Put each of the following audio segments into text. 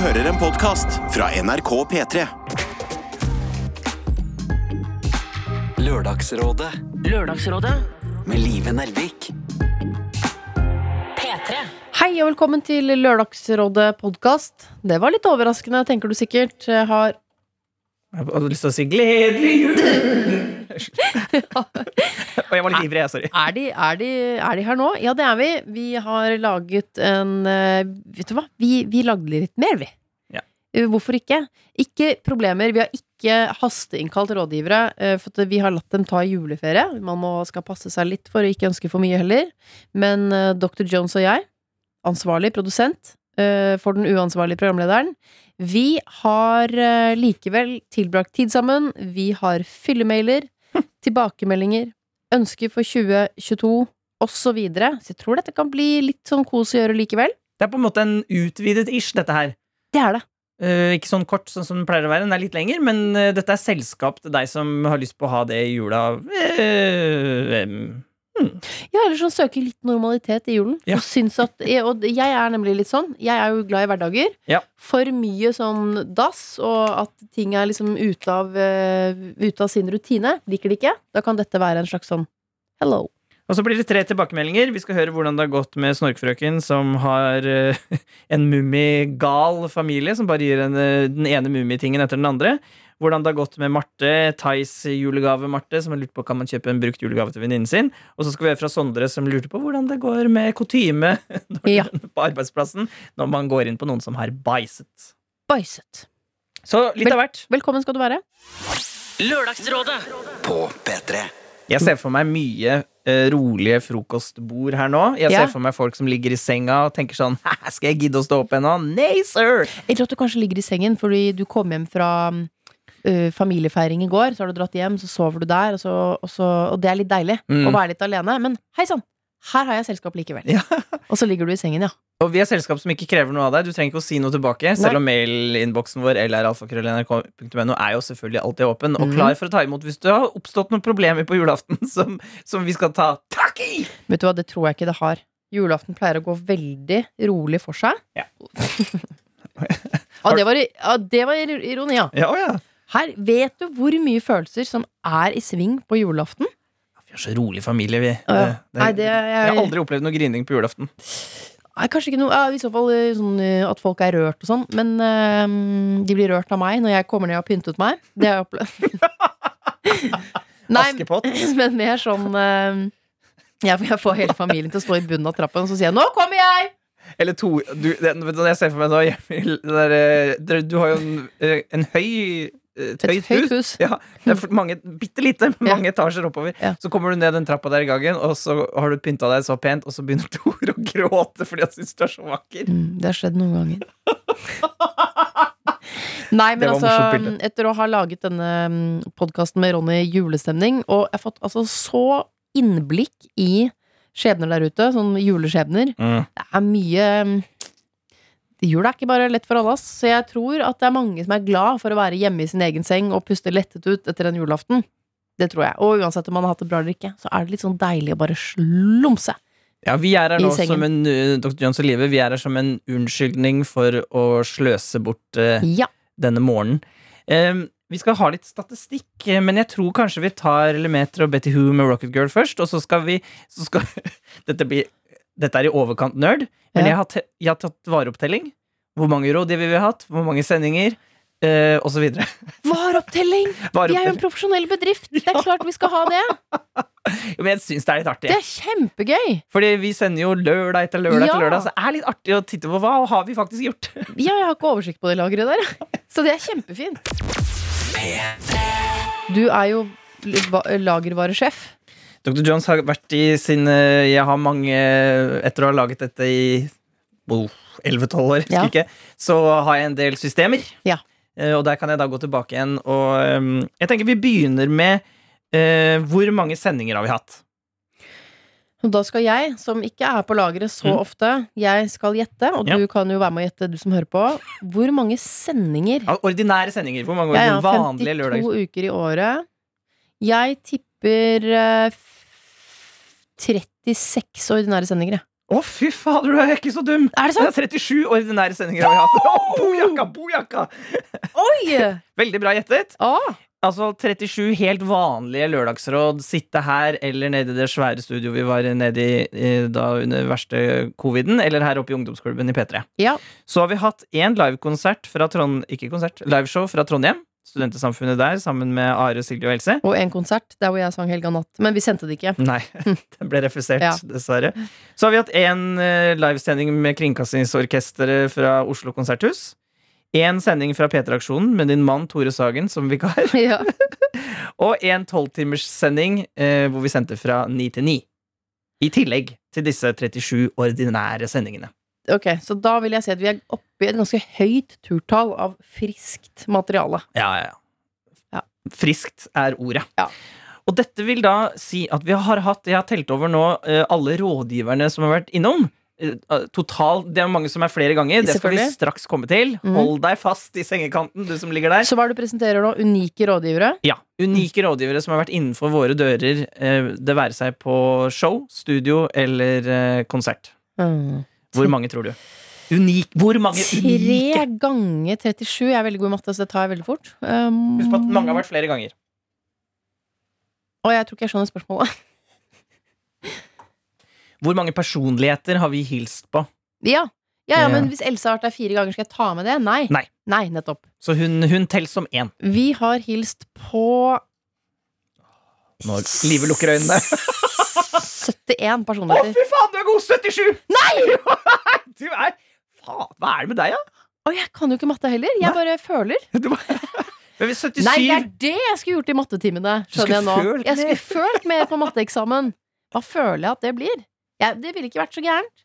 hører en podkast fra NRK P3. Lørdagsrådet Lørdagsrådet med Live Nelvik. P3 Hei og velkommen til Lørdagsrådet podkast. Det var litt overraskende, tenker du sikkert. Jeg har Jeg hadde lyst til å si 'gledelig jul'. Og jeg var litt ivrig, jeg. Sorry. er de, er, de, er de her nå? Ja, det er vi. Vi har laget en eh, Vet du hva? Vi, vi lagde litt mer, vi. Ja. Eh, Hvorfor ikke? Ikke problemer. Vi har ikke hasteinnkalt rådgivere, eh, for vi har latt dem ta juleferie. Man må, skal passe seg litt for å ikke ønske for mye heller. Men Dr. Jones og jeg, ansvarlig produsent for den uansvarlige programlederen, vi har likevel tilbrakt tid sammen. Vi har fyllemailer, tilbakemeldinger, ønsker for 2022 osv. Så, videre. så jeg tror dette kan bli litt sånn kos å gjøre likevel. Det er på en måte en utvidet ish, dette her. Det er det. Uh, ikke sånn kort sånn som den pleier å være, den er litt lenger, men uh, dette er selskap til deg som har lyst på å ha det i jula. Eh, Ja, eller sånn søker litt normalitet i julen. Ja. Og, syns at, og jeg er nemlig litt sånn. Jeg er jo glad i hverdager. Ja. For mye sånn dass, og at ting er liksom ute av, ut ute av sin rutine. Liker det ikke. Da kan dette være en slags sånn hello. Og så blir det tre tilbakemeldinger. Vi skal høre hvordan det har gått med Snorkfrøken, som har eh, en mummigal familie, som bare gir henne den ene mummitingen etter den andre. Hvordan det har gått med Marte, Thais julegave, Marte, som har lurt på kan man kjøpe en brukt julegave til venninnen sin. Og så skal vi høre fra Sondre, som lurte på hvordan det går med kutyme Ja. på arbeidsplassen når man går inn på noen som har bæsjet. Bæsjet. Så litt av hvert. Velkommen skal du være. Lørdagsrådet På P3. Jeg ser for meg mye eh, rolige frokostbord her nå. Jeg Ja. ser for meg folk som ligger i senga og tenker sånn Skal jeg gidde å stå opp ennå? Nei, sir! Eller at du kanskje ligger i sengen fordi du kom hjem fra ø, familiefeiring i går. Så har du dratt hjem, så sover du der, og, så, og, så, og det er litt deilig Mm. å være litt alene. Men hei sann, her har jeg selskap likevel. Ja. Og så ligger du i sengen, ja. Og vi er selskap som ikke krever noe av deg. Du trenger ikke å si noe tilbake. Selv om mailinnboksen vår eller alfakrøll.nrk.no er jo selvfølgelig alltid åpen og Mhm. klar for å ta imot hvis det har oppstått noen problemer på julaften som, som vi skal ta tak i. Vet du hva, det tror jeg ikke det har. Julaften pleier å gå veldig rolig for seg. Ja. ah, det var, ah, det var ironi, ja. Ja, ja. Her vet du hvor mye følelser som er i sving på julaften. Vi er så rolig familie, vi. Ja. Det- det- Nei, det Jeg har er, aldri opplevd noe grining på julaften. Nei, kanskje ikke noe ja, I så fall eh, sånn, eh, at folk er rørt og sånn. Men eh, de blir rørt av meg når jeg kommer ned og har pyntet meg. Det har jeg opplevd. Nei, Askepott. men mer sånn eh, jeg, jeg får hele familien til å stå i bunnen av trappen, og så sier jeg 'nå kommer jeg'! Eller to du, det, jeg ser for meg nå? Der, eh, du har jo en, en høy eh, et Et høyt høyt hus. hus. Ja, det er mange, bitte lite, Ja. mange etasjer oppover. Ja. Så kommer du ned den trappa der i gangen, og så har du pynta deg så pent, og så begynner Tor å gråte fordi han syns du er så vakker. Mm, det har skjedd noen ganger. Nei, men altså, etter å ha laget denne podkasten med Ronny julestemning, og jeg har fått altså så innblikk i skjebner der ute, sånn juleskjebner Mm. Det er mye mm, Jula er ikke bare lett for alle. Så jeg tror at det er mange som er glad for å være hjemme i sin egen seng og puste lettet ut etter en julaften. Det tror jeg. Og uansett om man har hatt det bra eller ikke, så er det litt sånn deilig å bare slumse. Ja, vi er her nå som en uh, Dr. Johns og Live, vi er her som en unnskyldning for å sløse bort uh, Ja. denne morgenen. Um, vi skal ha litt statistikk, eh, men jeg tror kanskje vi tar Lemeter og Betty Who med Rocket Girl først, og så skal vi så skal, dette, blir, dette er i overkant nerd, men Ja. jeg, har te, jeg har tatt vareopptelling. Hvor mange rådgivere vi har hatt, hvor mange sendinger, uh, og så videre. Vareopptelling! Vi er jo en profesjonell bedrift. Det er klart vi skal ha det. Jo, Men jeg syns det er litt artig. Det er kjempegøy. Fordi vi sender jo lørdag etter lørdag Ja. etter lørdag, så det er litt artig å titte på hva har vi faktisk gjort. Ja, jeg har ikke oversikt på det lageret der. Så det er kjempefint. Du er jo lagervaresjef. Dr. Jones har vært i sin eh, Jeg har mange Etter å ha laget dette i oh, 11-12 år, Ja. ikke, så har jeg en del systemer. Ja. Eh, Og der kan jeg da gå tilbake igjen. Og eh, jeg tenker vi begynner med uh, hvor mange sendinger har vi hatt? Og da skal jeg, som ikke er på lageret så Mm. ofte, jeg skal gjette, og Ja. du kan jo være med å gjette, du som hører på, hvor mange sendinger Ja, Ordinære sendinger. Hvor mange Jeg har vanlige 52 uker i året. Jeg tipper eh, f- 36 ordinære sendinger, jeg. Å, fy fader, du er ikke så dum! Er det sant? Det er 37 ordinære sendinger har vi hatt. Oh, bojakka, bojakka! Oi! Veldig bra gjettet. Ah, Altså 37 helt vanlige lørdagsråd. Sitte her eller nede i det svære studioet vi var nede i eh, da under verste coviden, eller her oppe i ungdomsklubben i P3. ja. Så har vi hatt én livekonsert fra Trond... Ikke konsert, liveshow fra Trondheim. Studentesamfunnet der, sammen med Are, Silje og Else. Og en konsert der hvor jeg sang Helga Natt. Men vi sendte det ikke. Nei, den ble refusert, Ja. dessverre. Så har vi hatt én uh, livesending med Kringkastingsorkesteret fra Oslo konserthus. Én sending fra P3-aksjonen med din mann Tore Sagen som vikar. ja. Og en tolvtimerssending eh, hvor vi sendte fra ni til ni. I tillegg til disse 37 ordinære sendingene. Ok, Så da vil jeg si at vi er oppe i et ganske høyt turtall av friskt materiale. Ja, ja, ja. Ja. Friskt er ordet. Ja. Og dette vil da si at vi har hatt Jeg har telt over nå eh, alle rådgiverne som har vært innom. Eh, Total, Det er mange som er flere ganger. Det skal vi straks komme til. Mhm. Hold deg fast i sengekanten, du som ligger der. Så hva er det du presenterer nå? Unike rådgivere? Ja, Unike rådgivere som har vært innenfor våre dører, eh, det være seg på show, studio eller eh, konsert. Mm. Hvor mange tror du? Unik, hvor mange unike? Tre ganger 37. Jeg er veldig god i matte, så det tar jeg veldig fort. Um, Husk på at mange har vært flere ganger. Å, jeg tror ikke jeg skjønner spørsmålet. Hvor mange personligheter har vi hilst på? Ja. Ja, ja, Ja. men hvis Else har vært der fire ganger, skal jeg ta med det? Nei. Nei. Nei, nettopp. Så hun, hun teller som én. Vi har hilst på Når livet lukker øynene. 71 personligheter. Å, fy faen, du er god! 77! Nei! du er Faen, hva er det med deg, da? Og jeg kan jo ikke matte heller. Jeg Nei. bare føler. Bare- Men 77 Nei, det er det jeg skulle gjort i mattetimene. Skjønner jeg nå. Jeg mer. skulle følt mer på matteeksamen. Hva føler jeg at det blir? Jeg, det ville ikke vært så gærent.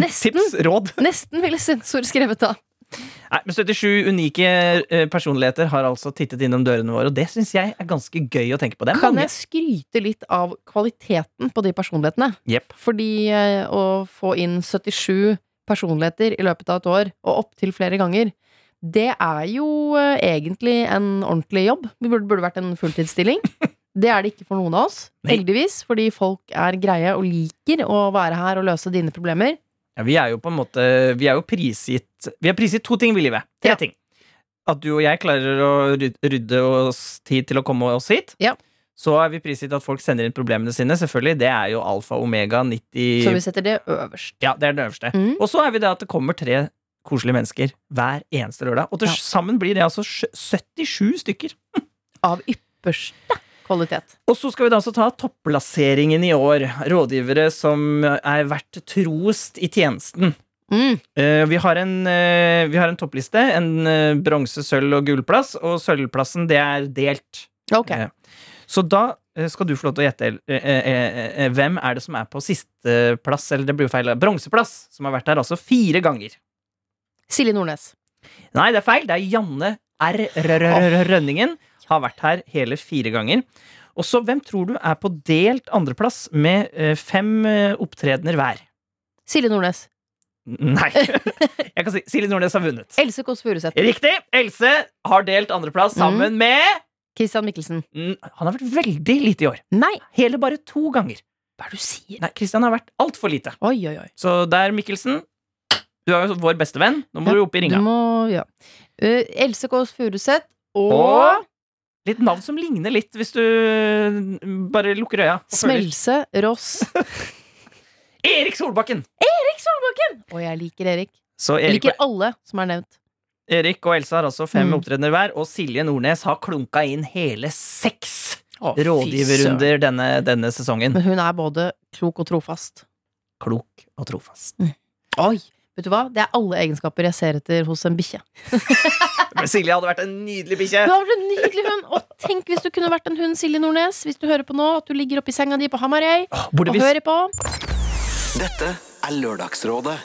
Nesten. Tips, råd. Nesten ville sensor skrevet da. Nei, men 77 unike eh, personligheter har altså tittet innom dørene våre, og det syns jeg er ganske gøy å tenke på. Kan mange. jeg skryte litt av kvaliteten på de personlighetene? Yep. Fordi eh, å få inn 77 personligheter i løpet av et år, og opptil flere ganger, det er jo eh, egentlig en ordentlig jobb. Det burde, burde vært en fulltidsstilling. Det er det ikke for noen av oss, heldigvis, fordi folk er greie og liker å være her og løse dine problemer. Ja, vi er jo på en måte Vi er jo prisgitt Vi er prisgitt to ting i livet. Tre Ja. ting. At du og jeg klarer å rydde oss tid til å komme oss hit. Ja. Så er vi prisgitt at folk sender inn problemene sine. Selvfølgelig, Det er jo alfa omega 90 Så vi setter det øverst. Ja, det er det øverste. Mm. Og så er vi det at det kommer tre koselige mennesker hver eneste lørdag. Og til sammen blir det altså 77 stykker. Av ypperste kvalitet. Og så skal vi da også ta topplasseringen i år. Rådgivere som er vært trost i tjenesten. Mm. Eh, vi, har en, eh, vi har en toppliste. En uh, bronse, sølv og gullplass. Og sølvplassen, det er delt. Okay. Eh, så da eh, skal du få lov til å gjette eh, eh, eh, hvem er det som er på sisteplass, eller det blir jo feil, bronseplass, som har vært der altså fire ganger. Silje Nordnes. Nei, det er feil. Det er Janne R- Rønningen. Har vært her hele fire ganger. Og så, hvem tror du er på delt andreplass med eh, fem eh, opptredener hver? Silje Nordnes. Nei. Jeg kan si Silje Nordnes har vunnet. Else Kåss Furuseth. Riktig! Else har delt andreplass sammen med Christian Mikkelsen. Mm, Han har vært veldig lite i år. Nei, Hele bare to ganger. hva er det du sier? Nei, Christian har vært altfor lite. Oi, oi, oi. Så der, Mikkelsen. Du er jo vår beste venn. Nå må du opp i Du ringa. må, ja. uh, Else Kåss Furuseth og, Og litt navn som ligner litt, hvis du mm, bare lukker øya. Smelse Ross. Erik Solbakken! Erik Solbakken! Og jeg liker Erik. Så Jeg liker alle som er nevnt. Erik og Elsa har altså fem Mm. opptredener hver, og Silje Nordnes har klunka inn hele seks oh, rådgiverunder denne, denne sesongen. Men hun er både klok og trofast. Klok og trofast. Oi! Vet du hva? Det er alle egenskaper jeg ser etter hos en bikkje. Men Silje hadde vært en nydelig bikkje. Hun hadde vært en nydelig hund. Og tenk hvis du kunne vært en hund, Silje Nordnes. Hvis du hører på nå, at du ligger oppi senga di på Hamarøy og vi hører på. Dette er Lørdagsrådet.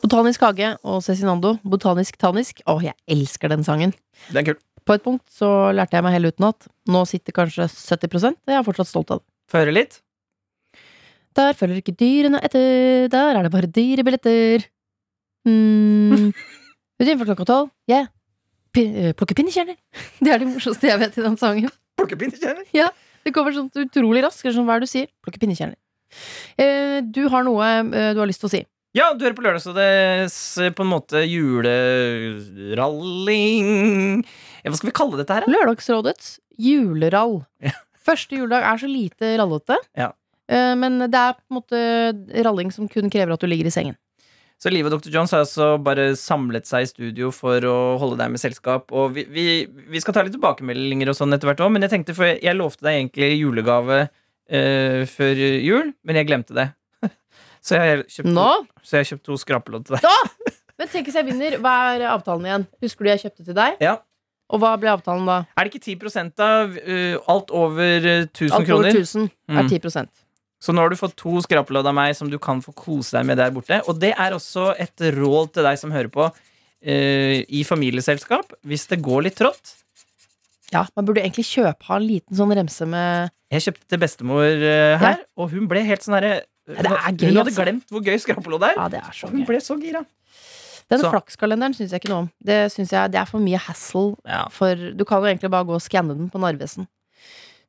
Botanisk hage og Cezinando. Botanisk tanisk. Å, jeg elsker den sangen. Den er kul. På et punkt så lærte jeg meg hele utenat. Nå sitter kanskje 70 og jeg er fortsatt stolt av det. Få høre litt. Der følger ikke dyrene etter, der er det bare dyrebilletter. Mm. Utenfor klokka tolv, yeah. Eh, plukke pinnekjerner. Det er det morsomste jeg vet i den sangen. Plukke pinnekjerner. Det kommer sånn utrolig raskt. Sånn, hva er det du sier? Plukke pinnekjerner. Eh, du har noe eh, du har lyst til å si. Ja, du hører på Lørdagsrådets på en måte juleralling Hva skal vi kalle dette her? da? Lørdagsrådets julerall. Ja. Første juledag er så lite rallete. Ja. Eh, Men det er på en måte ralling som kun krever at du ligger i sengen. Så Liv og Dr. Jones har altså bare samlet seg i studio for å holde deg med selskap. Og vi, vi, vi skal ta litt tilbakemeldinger og sånn etter hvert òg, men jeg tenkte, for jeg, jeg lovte deg egentlig julegave uh, før jul, men jeg glemte det. så, jeg kjøpt så jeg har kjøpt to skrapelodd til deg. Men tenk hvis jeg vinner. Hva er avtalen igjen? Husker du jeg kjøpte til deg? Ja. Og hva ble avtalen da? Er det ikke 10 av uh, alt over 1000 kroner? Alt over kroner? 1000 er Mm. 10 Så nå har du fått to skrapelodd av meg som du kan få kose deg med der borte. Og det er også et råd til deg som hører på uh, i familieselskap. Hvis det går litt trått. Ja, man burde egentlig kjøpe ha en liten sånn remse med Jeg kjøpte til bestemor uh, her, og hun ble helt sånn herre Ja, det er gøy, Hun hadde altså. glemt hvor gøy skrapelodd er. Ja, det er så Og hun gøy. ble så gira. Den Så- flakskalenderen syns jeg ikke noe om. Det jeg det er for mye hassle. Ja. For du kan jo egentlig bare gå og skanne den på Narvesen.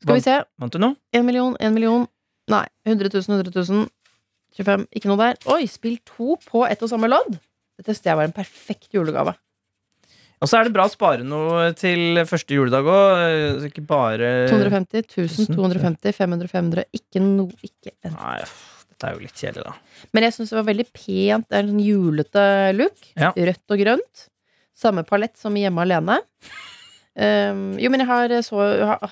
Skal vi se. Vant du noe? Én million, én million. Nei. 100 000, 100 000. 25. Ikke noe der. Oi, spill to på ett og samme lodd! Dette synes jeg var en perfekt julegave. Og så er det bra å spare noe til første juledag òg. Ikke bare 250, 1000, 250, 500, 500. Ikke noe Ikke en. Nei, dette er jo litt kjedelig, da. Men jeg syns det var veldig pent. Det er en sånn julete look. Ja. Rødt og grønt. Samme palett som i Hjemme alene. Um, jo, men jeg har så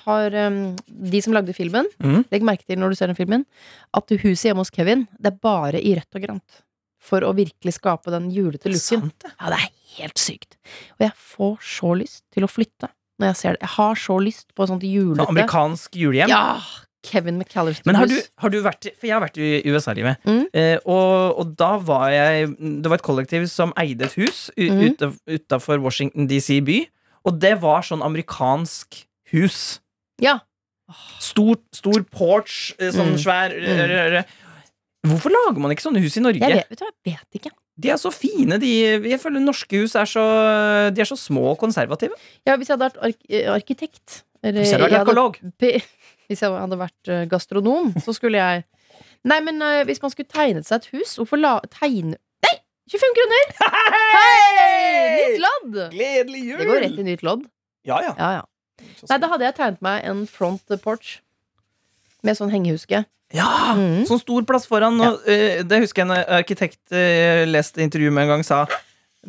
har, um, De som lagde filmen, mm. legg merke til når du ser den filmen, at huset hjemme hos Kevin, det er bare i rødt og grønt. For å virkelig skape den julete looken. Ja, det er helt sykt. Og jeg får så lyst til å flytte når jeg ser det. Jeg har så lyst på et sånt Sånn julete amerikansk julehjem. Ja! Kevin McAllister. Men har du, har du vært For jeg har vært i USA-livet. Mm. Eh, og, og da var jeg Det var et kollektiv som eide et hus mm. utafor Washington DC by. Og det var sånn amerikansk hus. Ja. Stor, stor porch, eh, sånn Mm. svær rø- rø. Hvorfor lager man ikke sånne hus i Norge? Jeg vet, jeg vet ikke. De er så fine. De, jeg føler norske hus er så, de er så små og konservative. Ja, hvis jeg hadde vært ark eh, arkitekt eller, Hvis jeg hadde vært arkeolog. Hvis jeg hadde vært eh, gastronom, så skulle jeg Nei, men uh, hvis man skulle tegnet seg et hus, hvorfor la tegne! 25 kroner! Hei! Nytt lodd! Gledelig jul! Det går rett i nytt lodd. Ja, ja. Ja, ja. Nei, da hadde jeg tegnet meg en front porch med sånn hengehuske. Ja! Mm. Sånn stor plass foran. Og, eh, det husker jeg en arkitekt eh, leste intervju med en gang sa.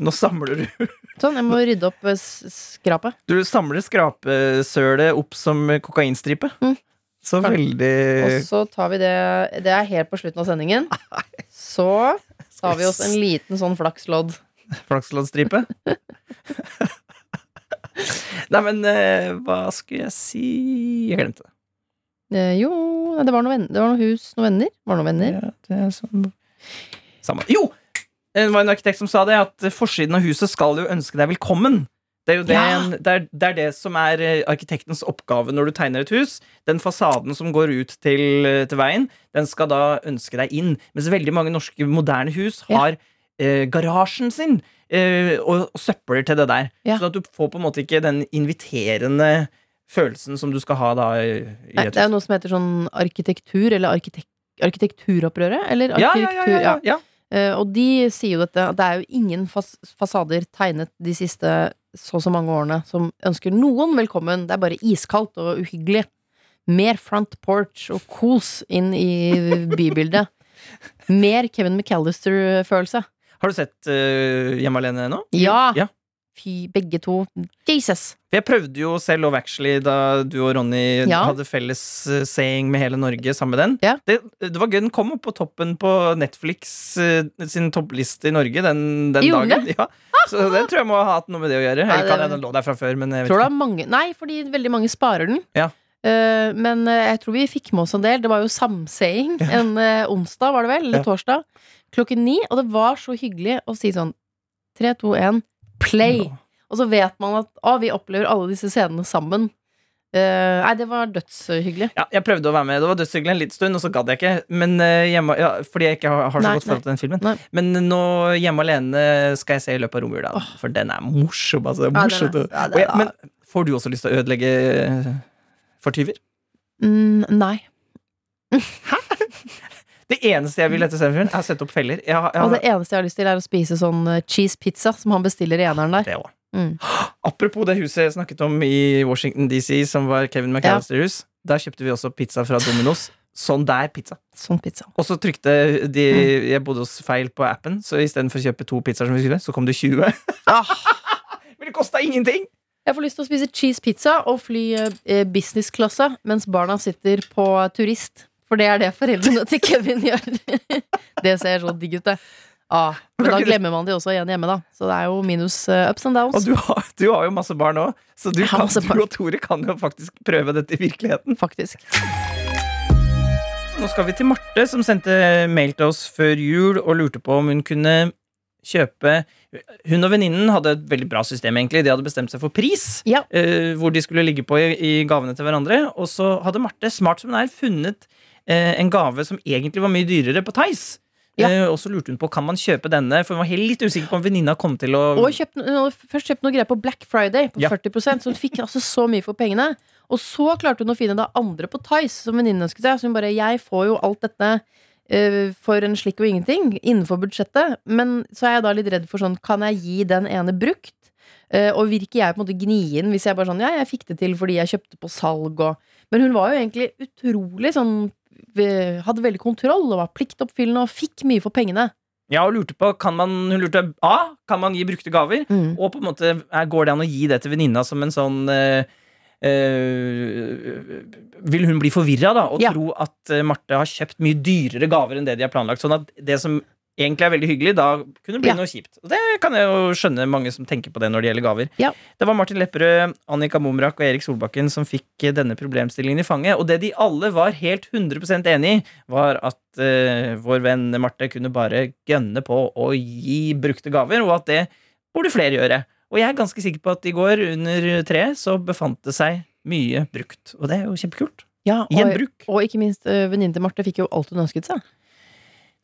Nå samler du Sånn, jeg må rydde opp eh, skrapet. Du samler skrapesølet opp som kokainstripe. Mm. Så veldig Og så tar vi det Det er helt på slutten av sendingen. Så tar vi oss en liten sånn flakslodd. flaksloddstripe. Nei, men eh, hva skulle jeg si Jeg glemte det. Eh, jo, det var noe, det var noe hus, noen venner. Var det noen venner? Ja, det er sånn Samme. Jo! Det var en arkitekt som sa det, at forsiden av huset skal jo ønske deg velkommen. Det er jo det, Ja. en- det, er, det, er det som er eh, arkitektens oppgave når du tegner et hus. Den fasaden som går ut til, eh, til veien, den skal da ønske deg inn. Mens veldig mange norske moderne hus Ja. har eh, garasjen sin eh, og, og søpler til det der. Ja. Sånn at du får på en måte ikke den inviterende følelsen som du skal ha da Nei, det er jo noe som heter sånn arkitektur, eller arkitek arkitekturopprøret, eller Ja, ja, arkitektur, ja, ja, ja. Uh, og de sier jo dette, at det er jo ingen fas fasader tegnet de siste så og så mange årene som ønsker noen velkommen. Det er bare iskaldt og uhyggelig. Mer front porch og kos inn i bybildet. Mer Kevin McAllister-følelse. Har du sett uh, Hjemme alene nå? Ja. ja. Fy, begge to. Jesus! Jeg prøvde jo selv Love Actually da du og Ronny Ja. hadde felles seing saying med hele Norge sammen med den. Ja. Det, det var gøy. Den kom opp på toppen på Netflix eh, sin toppliste i Norge den, den Gjorde dagen. Ja. Så det tror jeg må ha hatt noe med det å gjøre. Eller kan jeg den lå der fra før, men jeg vet Tror ikke. mange Nei, fordi veldig mange sparer den. Ja. Uh, men eh, jeg tror vi fikk med oss en del. Det var jo samsaying en uh, onsdag, var det vel? Eller torsdag. Klokken ni. Og det var så hyggelig å si sånn tre, to, én, play! Og så vet man at å, vi opplever alle disse scenene sammen. Uh, nei, det var dødshyggelig. Ja, jeg prøvde å være med. Det var dødshyggelig en liten stund, og så gadd jeg ikke. Men uh, hjemme, ja, fordi jeg ikke har, har så Nei, godt forhold til den filmen. Nei. Men nå Hjemme alene skal jeg se i løpet av romjula. For den er morsom. Altså. Ja, den er- ja, den jeg- er- men får du også lyst til å ødelegge eh, for tyver? Mm, nei. Det eneste jeg vil etter semifinalen, er å sette opp feller. Jeg, jeg, Og det eneste jeg har lyst til, er å spise sånn eh, cheese pizza som han bestiller i eneren der. det også. Mm. Apropos det huset jeg snakket om i Washington DC, som var Kevin McAllister-hus. Der kjøpte vi også pizza fra Domino's. Sånn der pizza. Sånn pizza. Og så trykte de Jeg bodde hos feil på appen, så istedenfor å kjøpe to pizzaer, som vi skulle, så kom det 20. Ah, Men det kosta ingenting! jeg får lyst til å spise cheese pizza og fly eh, businessklasse mens barna sitter på turist. For det er det foreldrene til Kevin gjør. det ser så digg ut, det. Ah, men da glemmer man de også igjen hjemme, da. Så det er jo minus eh, ups and downs. Og du har, du har jo masse barn òg, så du, kan, du og Tore kan jo faktisk prøve dette i virkeligheten. Faktisk. Nå skal vi til Marte, som sendte mail til oss før jul og lurte på om hun kunne kjøpe Hun og venninnen hadde et veldig bra system, egentlig. De hadde bestemt seg for pris, Ja. uh, hvor de skulle ligge på i, i gavene til hverandre. Og så hadde Marte, smart som hun er, funnet en gave som egentlig var mye dyrere på Tice. Ja. Eh, og så lurte hun på kan man kjøpe denne, for hun var helt litt usikker på om venninna kom til å Og kjøpt, først kjøpte noe greier på Black Friday på Ja. 40% så hun fikk altså så mye for pengene. Og så klarte hun å finne det andre på Tice som venninnen ønsket seg. Så hun bare 'jeg får jo alt dette eh, for en slikk og ingenting innenfor budsjettet'. Men så er jeg da litt redd for sånn, kan jeg gi den ene brukt? Eh, og virker jeg på en måte gnien hvis jeg bare sånn 'ja, jeg fikk det til fordi jeg kjøpte på salg' og Men hun var jo egentlig utrolig sånn Hadde veldig kontroll og var pliktoppfyllende og fikk mye for pengene. Ja, og lurte på kan man, Hun lurte A. Kan man gi brukte gaver? Mm. Og på en måte går det an å gi det til venninna som en sånn eh, eh, Vil hun bli forvirra og Ja. tro at eh, Marte har kjøpt mye dyrere gaver enn det de har planlagt? Sånn at det som egentlig er veldig hyggelig, da kunne det bli Ja. noe kjipt. Og det kan jeg jo skjønne mange som tenker på det når det gjelder gaver. Ja. Det var Martin Lepperød, Annika Momrak og Erik Solbakken som fikk eh, denne problemstillingen i fanget. Og det de alle var helt 100 enig i, var at uh, vår venn Marte kunne bare gønne på å gi brukte gaver, og at det burde flere gjøre. Og jeg er ganske sikker på at i går under treet så befant det seg mye brukt. Og det er jo kjempekult. Ja, og, Gjenbruk. og ikke minst uh, venninnen til Marte fikk jo alt hun ønsket seg.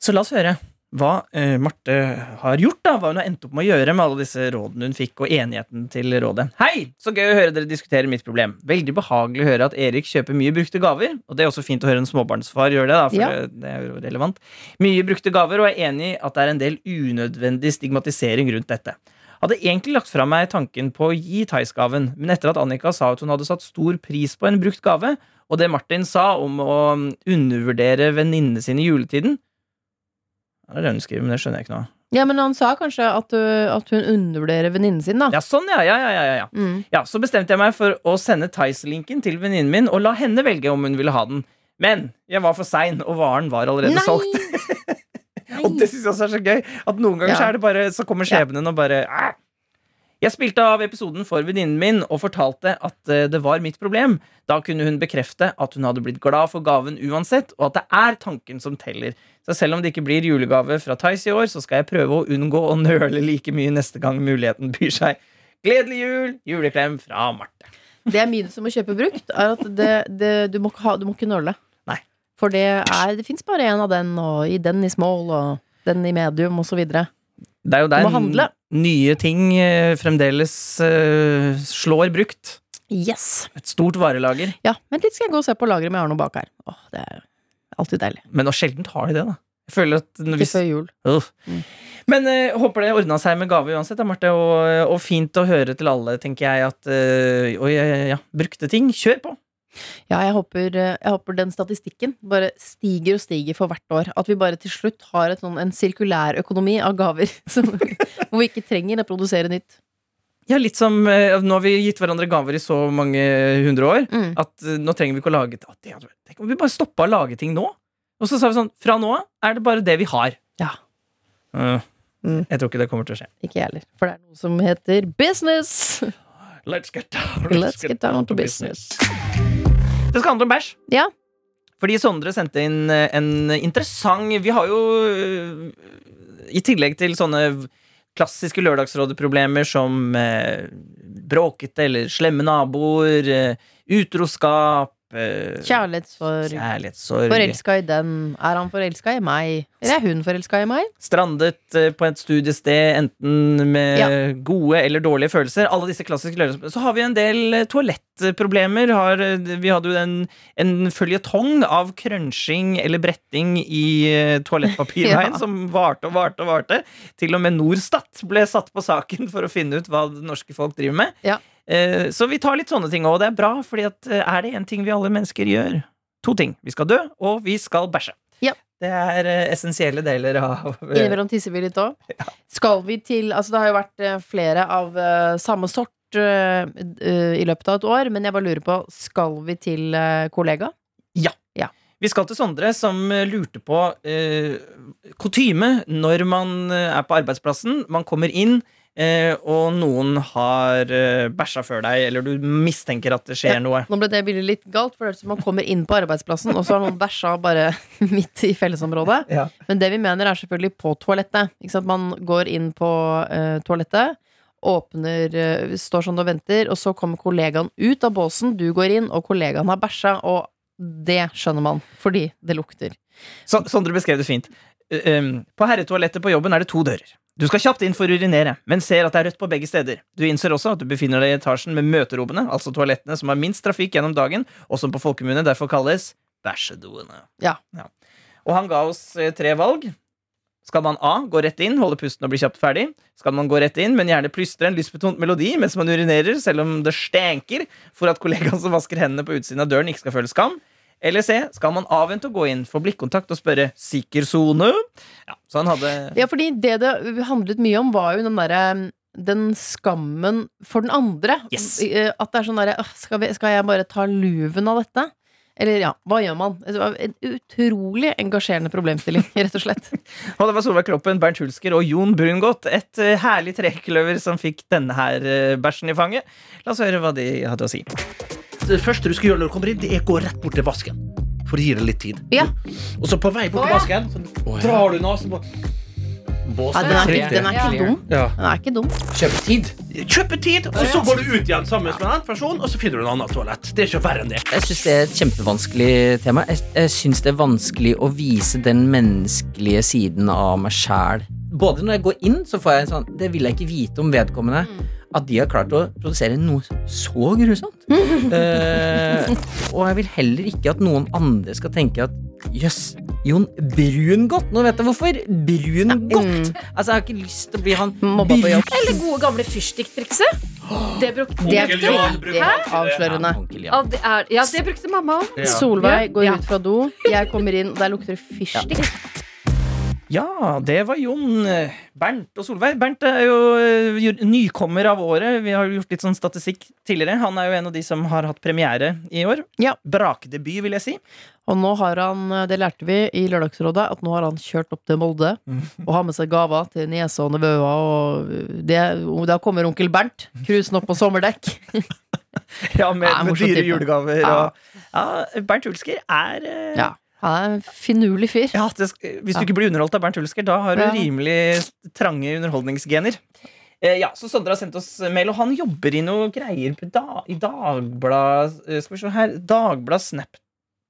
Så la oss høre hva eh, Marte har gjort, da. Hva hun har endt opp med å gjøre med alle disse rådene hun fikk, og enigheten til rådet. Hei! Så gøy å høre dere diskutere mitt problem. Veldig behagelig å høre at Erik kjøper mye brukte gaver. Og det er også fint å høre en småbarnsfar gjøre det, da, for Ja. det, er jo relevant. Mye brukte gaver, og er enig i at det er en del unødvendig stigmatisering rundt dette. Hadde egentlig lagt fra meg tanken på å gi Theis-gaven, men etter at Annika sa at hun hadde satt stor pris på en brukt gave, og det Martin sa om å undervurdere venninnene sine i juletiden, det er det hun skriver, men det skjønner jeg ikke noe av. Ja, men han sa kanskje at, uh, at hun undervurderer venninnen sin, da. Ja, sånn, ja, ja, ja, ja, ja. Mm. ja. Så bestemte jeg meg for å sende Tice-linken til venninnen min og la henne velge om hun ville ha den. Men jeg var for sein, og varen var allerede solgt. Og det synes jeg også er så gøy. At noen ganger Ja. så er det bare Så kommer skjebnen og bare «Æ!» Jeg spilte av episoden for venninnen min og fortalte at eh, det var mitt problem. Da kunne hun bekrefte at hun hadde blitt glad for gaven uansett, og at det er tanken som teller. Så selv om det ikke blir julegave fra Tice i år, så skal jeg prøve å unngå å nøle like mye neste gang muligheten byr seg. Gledelig jul! Juleklem fra Marte. Det er minus med å kjøpe brukt, er at det, det, du, må ha, du må ikke nøle. Nei. For det er Det fins bare én av den, og i den i small, og den i medium, videre. Det er jo der Du må handle. Nye ting eh, fremdeles eh, slår brukt. Yes. Et stort varelager. Ja, Vent litt, skal jeg gå og se på lageret om jeg har noe bak her. Åh, det er alltid deilig. Men sjeldent har de det, da. Jeg føler at hvis... Ikke før jul. Uh. Mm. Men uh, håper det ordna seg med gave uansett, da, Marte. Og, og fint å høre til alle, tenker jeg, at uh, Oi, ja, ja, brukte ting. Kjør på! Ja, jeg håper, eh, jeg håper den statistikken bare stiger og stiger for hvert år. At vi bare til slutt har et sånn, en sirkulær økonomi av gaver. som- Hvor vi ikke trenger å produsere nytt. Ja, litt som eh, Nå har vi gitt hverandre gaver i så mange hundre år Mm. at eh, nå trenger vi ikke å lage det Tenk om vi bare stoppa å lage ting nå? Og så sa vi sånn Fra nå av er det bare det vi har. Ja. Uh, Mm. Jeg tror ikke det kommer til å skje. Ikke jeg heller. For det er noe som heter business. Let's get down, Let's get down to business. Det skal handle om bæsj. Ja. Fordi Sondre sendte inn eh, en interessant Vi har jo eh, I tillegg til sånne klassiske lørdagsrådeproblemer som eh, bråkete eller slemme naboer, eh, utroskap, eh, Kjærlighetssorg. Kjærlighetssorg. Forelska i den. Er han forelska i meg? Eller er hun forelska i meg? Strandet eh, på et studiested, enten med Ja. gode eller dårlige følelser. Alle disse klassiske løsningene. Så har vi en del eh, toalettproblemer. Har, eh, vi hadde jo en, en føljetong av crunching eller bretting i eh, toalettpapirveien Ja. som varte og varte og varte. Til og med Norstat ble satt på saken for å finne ut hva det norske folk driver med. Ja. Eh, Så vi tar litt sånne ting, og det er bra, fordi at eh, er det én ting vi alle mennesker gjør To ting. Vi skal dø, og vi skal bæsje. Ja. Det er eh, essensielle deler av Innimellom tisser vi litt òg. Skal vi til Altså, det har jo vært flere av samme sort i løpet av et år, men jeg bare lurer på, skal vi til kollega? Ja. ja. Vi skal til Sondre, som lurte på eh, kutyme når man er på arbeidsplassen. Man kommer inn, og noen har eh, bæsja før deg, eller du mistenker at det skjer Ja. noe. Nå ble det bildet litt galt, for det høres ut som man kommer inn på arbeidsplassen, og så har noen bæsja bare midt i fellesområdet. Ja. Men det vi mener, er selvfølgelig på toalettet. Ikke sant? Man går inn på eh, toalettet, åpner, eh, står sånn og venter, og så kommer kollegaen ut av båsen, du går inn, og kollegaen har bæsja, og det skjønner man, fordi det lukter. Så, Sondre beskrev det fint. Eh, På herretoalettet på jobben er det to dører. Du skal kjapt inn for å urinere, men ser at det er rødt på begge steder. Du innser også at du befinner deg i etasjen med møterommene, altså toalettene som har minst trafikk gjennom dagen, og som på folkemunne derfor kalles bæsjedoene. Ja. Og han ga oss eh, tre valg. Skal man A. Gå rett inn, holde pusten og bli kjapt ferdig? Skal man gå rett inn, men gjerne plystre en lystbetont melodi mens man urinerer, selv om det stenker, for at kollegaen som vasker hendene på utsiden av døren, ikke skal føle skam? Eller C. Skal man avvente å gå inn, for blikkontakt og spørre 'sikker sone'? Ja, så han hadde Ja, fordi det det handlet mye om, var jo den derre den skammen for den andre. Yes. Eh, At det er sånn derre skal, skal jeg bare ta luven av dette? Eller ja, hva gjør man? Det var En utrolig engasjerende problemstilling, rett og slett. Og det var Solveig Kloppen, Bernt Hulsker og Jon Brungot. Et eh, herlig trekløver som fikk denne her eh, bæsjen i fanget. La oss høre hva de hadde å si. Det første du skal gjøre når du kommer inn, det er å gå rett bort til vasken. For å gi det litt tid. Ja. Og så på vei bort til vasken, så drar du nesen på Ja, den, er ikke, den er ikke dum. Ja. Den er ikke dum. Kjøpe tid. Kjøpe tid, og så går du ut igjen sammen med en annen person, og så finner du en annen toalett. Det er ikke verre enn det. Jeg syns det er et kjempevanskelig tema. Jeg, jeg syns det er vanskelig å vise den menneskelige siden av meg sjæl. Både når jeg går inn, så får jeg en sånn Det vil jeg ikke vite om vedkommende. At de har klart å produsere noe så grusomt. Eh, og jeg vil heller ikke at noen andre skal tenke at jøss, Jon Brungot. Nå vet jeg hvorfor. Brungot. Altså, jeg har ikke lyst til å bli han Mobba på jobb. Eller gode gamle fyrstikktrikset. Det brukte Det veldig bruker avslørende. Ja, det, er, ja, det brukte mamma òg. Ja. Solveig går Ja. ut fra do, jeg kommer inn, og der lukter det fyrstikk. Ja, det var Jon, eh, Bernt og Solveig. Bernt er jo eh, nykommer av året. Vi har gjort litt sånn statistikk tidligere. Han er jo en av de som har hatt premiere i år. Ja. Brakdebut, vil jeg si. Og nå har han, det lærte vi i Lørdagsrådet, at nå har han kjørt opp til Molde og har med seg gaver til niese og nevøer. Og det, da kommer onkel Bernt cruisende opp på sommerdekk. Ja, med, Ja, med dyre julegaver. Ja. Og, ja, Bernt Hulsker er eh, Ja. Han er en finurlig fyr. Ja, det, Hvis du Ja. ikke blir underholdt av Bernt Hulsker, da har du Ja. rimelig trange underholdningsgener. Eh, ja, så Sondre har sendt oss mail, og han jobber i noe greier på da, i Dagblad eh, Skal vi se her Dagblad, Snap,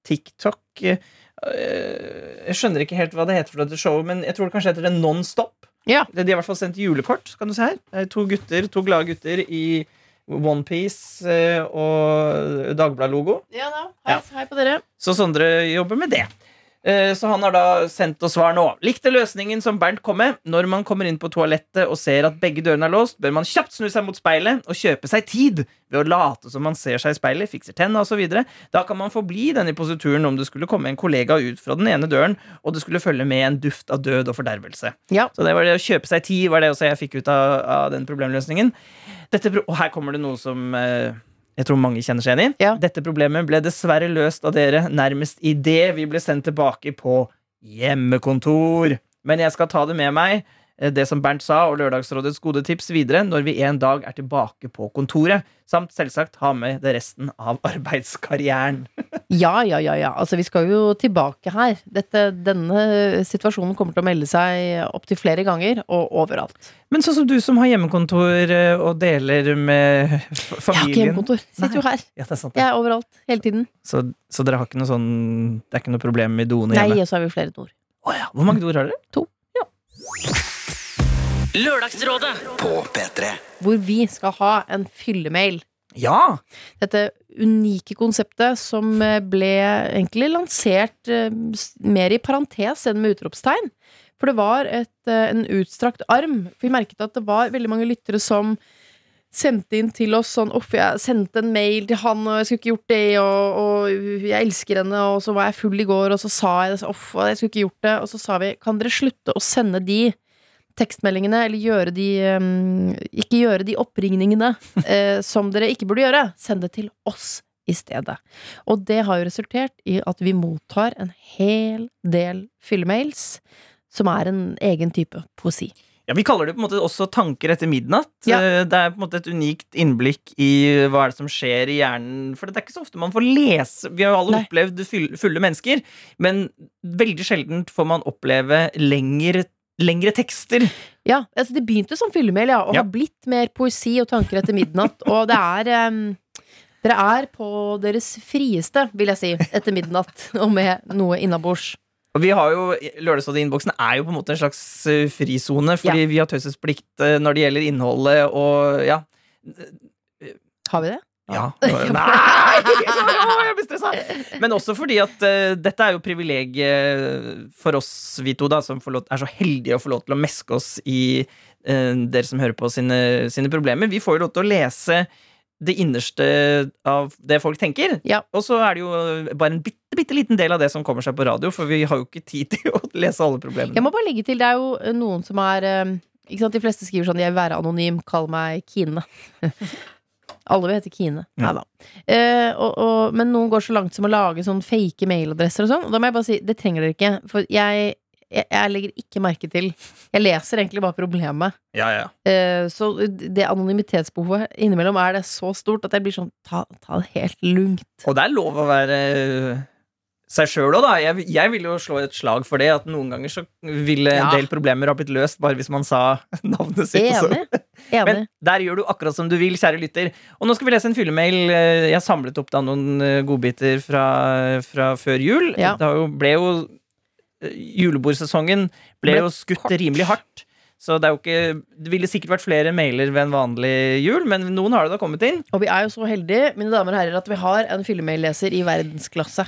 TikTok eh, eh, Jeg skjønner ikke helt hva det heter for dette showet, men jeg tror det kanskje heter det Nonstop. Ja. De har i hvert fall sendt julekort. Kan du se her er To gutter, to glade gutter i Onepiece eh, og Dagblad-logo. Ja da, hei, hei på dere. Så Sondre jobber med det. Eh, Så han har da sendt oss svar nå. Likte løsningen som Bernt kom med. Når man kommer inn på toalettet og ser at begge dørene er låst, bør man kjapt snu seg mot speilet og kjøpe seg tid ved å late som man ser seg i speilet, fikser tenna osv. Da kan man forbli denne posituren om det skulle komme en kollega ut fra den ene døren, og det skulle følge med en duft av død og fordervelse. Ja. Så det var det å kjøpe seg tid var det også jeg fikk ut av, av den problemløsningen. Dette, og her kommer det noe som eh, jeg tror mange kjenner seg igjen i. Ja. Dette problemet ble dessverre løst av dere nærmest idet vi ble sendt tilbake på hjemmekontor. Men jeg skal ta det med meg det som Bernt sa, og Lørdagsrådets gode tips videre når vi en dag er tilbake på kontoret. Samt selvsagt ha med det resten av arbeidskarrieren. Ja, ja, ja, ja. Altså, vi skal jo tilbake her. Dette, denne situasjonen kommer til å melde seg opptil flere ganger, og overalt. Men sånn som du som har hjemmekontor eh, og deler med familien Jeg har ikke hjemmekontor. Sitter jo her. Ja, det er sant, ja. Jeg er overalt. Hele tiden. Så, så dere har ikke noe sånn Det er ikke noe problem med doene hjemme? Nei, og så har vi flere doer. Oh, ja. Hvor mange doer har dere? Lørdagsrådet. På P3. Hvor vi skal ha en fyllemail. Ja! Dette unike konseptet som eh, ble egentlig lansert eh, mer i parentes enn med utropstegn. For det var et, eh, en utstrakt arm. For vi merket at det var veldig mange lyttere som sendte inn til oss sånn Uff, jeg sendte en mail til han, og jeg skulle ikke gjort det, og, og jeg elsker henne, og så var jeg full i går, og så sa jeg det, så uff, jeg skulle ikke gjort det. Og så sa vi, kan dere slutte å sende de tekstmeldingene, eller gjøre de um, Ikke gjøre de oppringningene uh, som dere ikke burde gjøre. Send det til oss i stedet. Og det har jo resultert i at vi mottar en hel del fyllemails, som er en egen type poesi. Ja, Vi kaller det på en måte også tanker etter midnatt. Ja. Eh, Det er på en måte et unikt innblikk i hva er det som skjer i hjernen. For det er ikke så ofte man får lese Vi har jo alle Nei. opplevd fulle mennesker, men veldig sjelden får man oppleve lengre, lengre tekster. Ja, altså Det begynte som fyllemail, ja, og Ja. har blitt mer poesi og tanker etter midnatt. og det er um, Dere er på deres frieste, vil jeg si, etter midnatt, og med noe innabords. Og vi har jo, Lørdagsrådet-innboksen er jo på en måte en slags eh, frisone, fordi vi har taushetsplikt eh, når det gjelder innholdet og ja. Har vi det? Ja. Nei! Jeg blir stressa! Men også fordi at uh, dette er jo privilegiet for oss, vi to, da, som lov, er så heldige å få lov til å meske oss i uh, dere som hører på sine, sine problemer. Vi får jo lov til å lese det innerste av det folk tenker. Ja. Og så er det jo bare en bitte, bitte liten del av det som kommer seg på radio, for vi har jo ikke tid til å lese alle problemene. Jeg må bare legge til, det er jo eh, noen som er eh, ikke sant, De fleste skriver sånn 'Jeg vil være anonym, kall meg Kine'. Alle vil hete Kine. Nei da. Eh, og, og, men noen går så langt som å lage sånn fake mailadresser og sånn. Og da må jeg bare si det trenger dere ikke. For jeg, jeg, jeg legger ikke merke til Jeg leser egentlig bare problemet. Ja, ja. Eh, så det anonymitetsbehovet innimellom er det så stort at jeg blir sånn Ta, ta det helt lugnt. Og det er lov å være eh, seg sjøl òg, da. Jeg, jeg vil jo slå et slag for det. At noen ganger så ville en Ja. del problemer ha blitt løst bare hvis man sa navnet sitt. Enig. Enig. Men der gjør du akkurat som du vil, kjære lytter. Og nå skal vi lese en fyllemail. Eh, Jeg samlet opp da noen eh, godbiter fra, fra før jul. Ja. Det har jo, ble jo eh, Julebordsesongen ble Ble jo skutt kort. rimelig hardt. Så det er jo ikke Det ville sikkert vært flere mailer ved en vanlig jul, men noen har det da kommet inn. Og vi er jo så heldige, mine damer og herrer, at vi har en fyllemailleser i verdensklasse.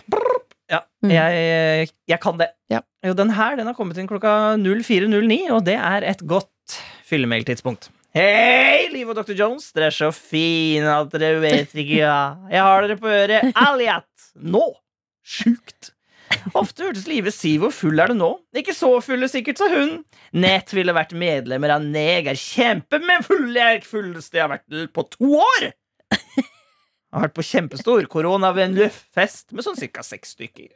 Ja, Mm. jeg, jeg kan det. Ja. Jo, den her den har kommet inn klokka 04.09, og det er et godt fyllemailtidspunkt. Hei, Liv og Dr. Jones. Dere er så fine at dere vet ikke ja. Jeg har dere på øret. Aliat. Nå. Sjukt. Ofte hørtes Live si hvor full er du nå? Ikke så fulle sikkert, sa hun. Nett ville vært medlemmer av Neger kjempe, men full er ikke fulleste jeg har vært på to år! Jeg har vært på kjempestor koronavennlig fest med sånn cirka seks stykker.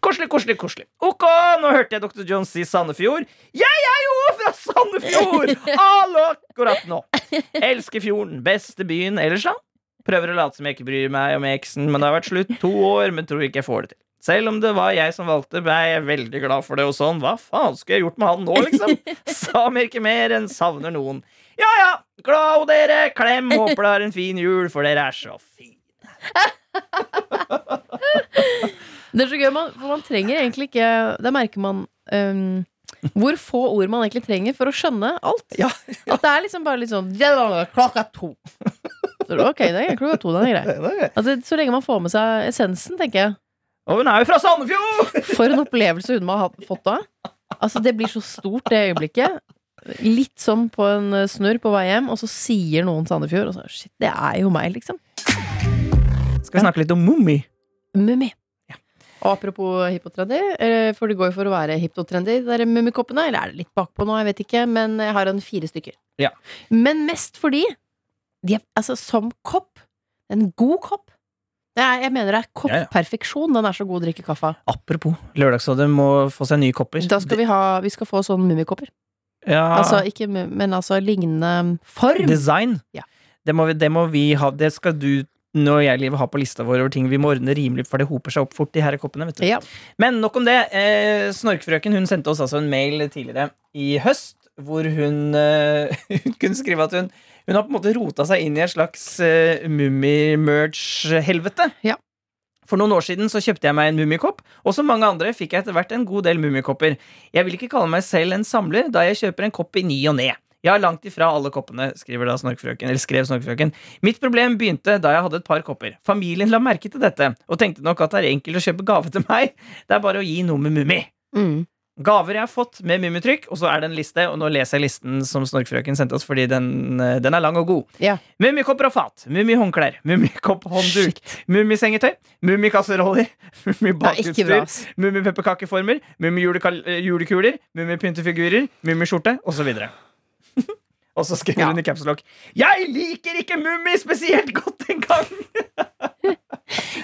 Koselig, koselig, koselig. Ok, nå hørte jeg Dr. Jones si Sandefjord. Jeg er jo fra Sandefjord! Hallo! akkurat nå. Elsker fjorden. Beste byen ellers, da? Prøver å late som jeg ikke bryr meg om eksen, men det har vært slutt to år, men tror ikke jeg får det til. Selv om det var jeg som valgte, ble jeg veldig glad for det og sånn. Hva faen skulle jeg gjort med han nå, liksom? Samer ikke mer enn savner noen. Ja ja, glad dere. Klem, håper dere har en fin jul, for dere er så fine. Det er så gøy, man, for man trenger egentlig ikke Det merker man um, hvor få ord man egentlig trenger for å skjønne alt. Ja, At det er liksom bare litt sånn Klokka to. Så, ok, det er klokka to, den er grei. Altså, så lenge man får med seg essensen, tenker jeg. Og hun er jo fra Sandefjord! For en opplevelse hun må ha fått da. Altså, det blir så stort, det øyeblikket. Litt sånn på en snurr på vei hjem, og så sier noen Sandefjord, og så shit, det er jo meg, liksom. Skal vi snakke litt om Mummi? Mummi. Og apropos hippotrendy, eh, for det går jo for å være hippotrendy, de der mummikoppene. Eller er det litt bakpå nå, jeg vet ikke, men jeg har en fire stykker. Ja. Men mest fordi de er, altså, som kopp, en god kopp er, Jeg mener det er Ja, ja. koppperfeksjon. Den er så god å drikke kaffe av. Apropos, Lørdagsrådet må få seg nye kopper. Da skal vi ha Vi skal få sånne mummikopper. Ja, Altså ikke Men altså lignende form. design. Ja. Det, må vi, det må vi ha. Det skal du når jeg livet ha på lista vår over ting vi må ordne rimelig, for det hoper seg opp fort, de her koppene. vet du. Ja. Men nok om det. Eh, Snorkfrøken hun sendte oss altså en mail tidligere i høst hvor hun, eh, hun kunne skrive at hun, hun har på en måte rota seg inn i et slags eh, mummi-merch-helvete. Ja. For noen år siden så kjøpte jeg meg en mummikopp, og som mange andre fikk jeg etter hvert en god del mummikopper. Jeg vil ikke kalle meg selv en samler, da jeg kjøper en kopp i ny og ne. Jeg har langt ifra alle koppene, skriver da snorkfrøken, eller skrev snorkfrøken. Mitt problem begynte da jeg hadde et par kopper. Familien la merke til dette, og tenkte nok at det er enkelt å kjøpe gave til meg. Det er bare å gi noe med Mummi. Mm. Gaver jeg har fått med Mummitrykk, og så er det en liste, og nå leser jeg listen som Snorkfrøken sendte oss, fordi den, eh, den er lang og god. Ja. Mummikopper og fat, mummihåndklær, mummikopphåndduk, mummisengetøy, mummikasseroller, er mummibakutstyr, mummipepperkakeformer, mummijulekuler, mummipyntefigurer, mummiskjorte, osv. Og så skriver Ja. hun i caps lock Jeg liker ikke Mummi spesielt godt engang!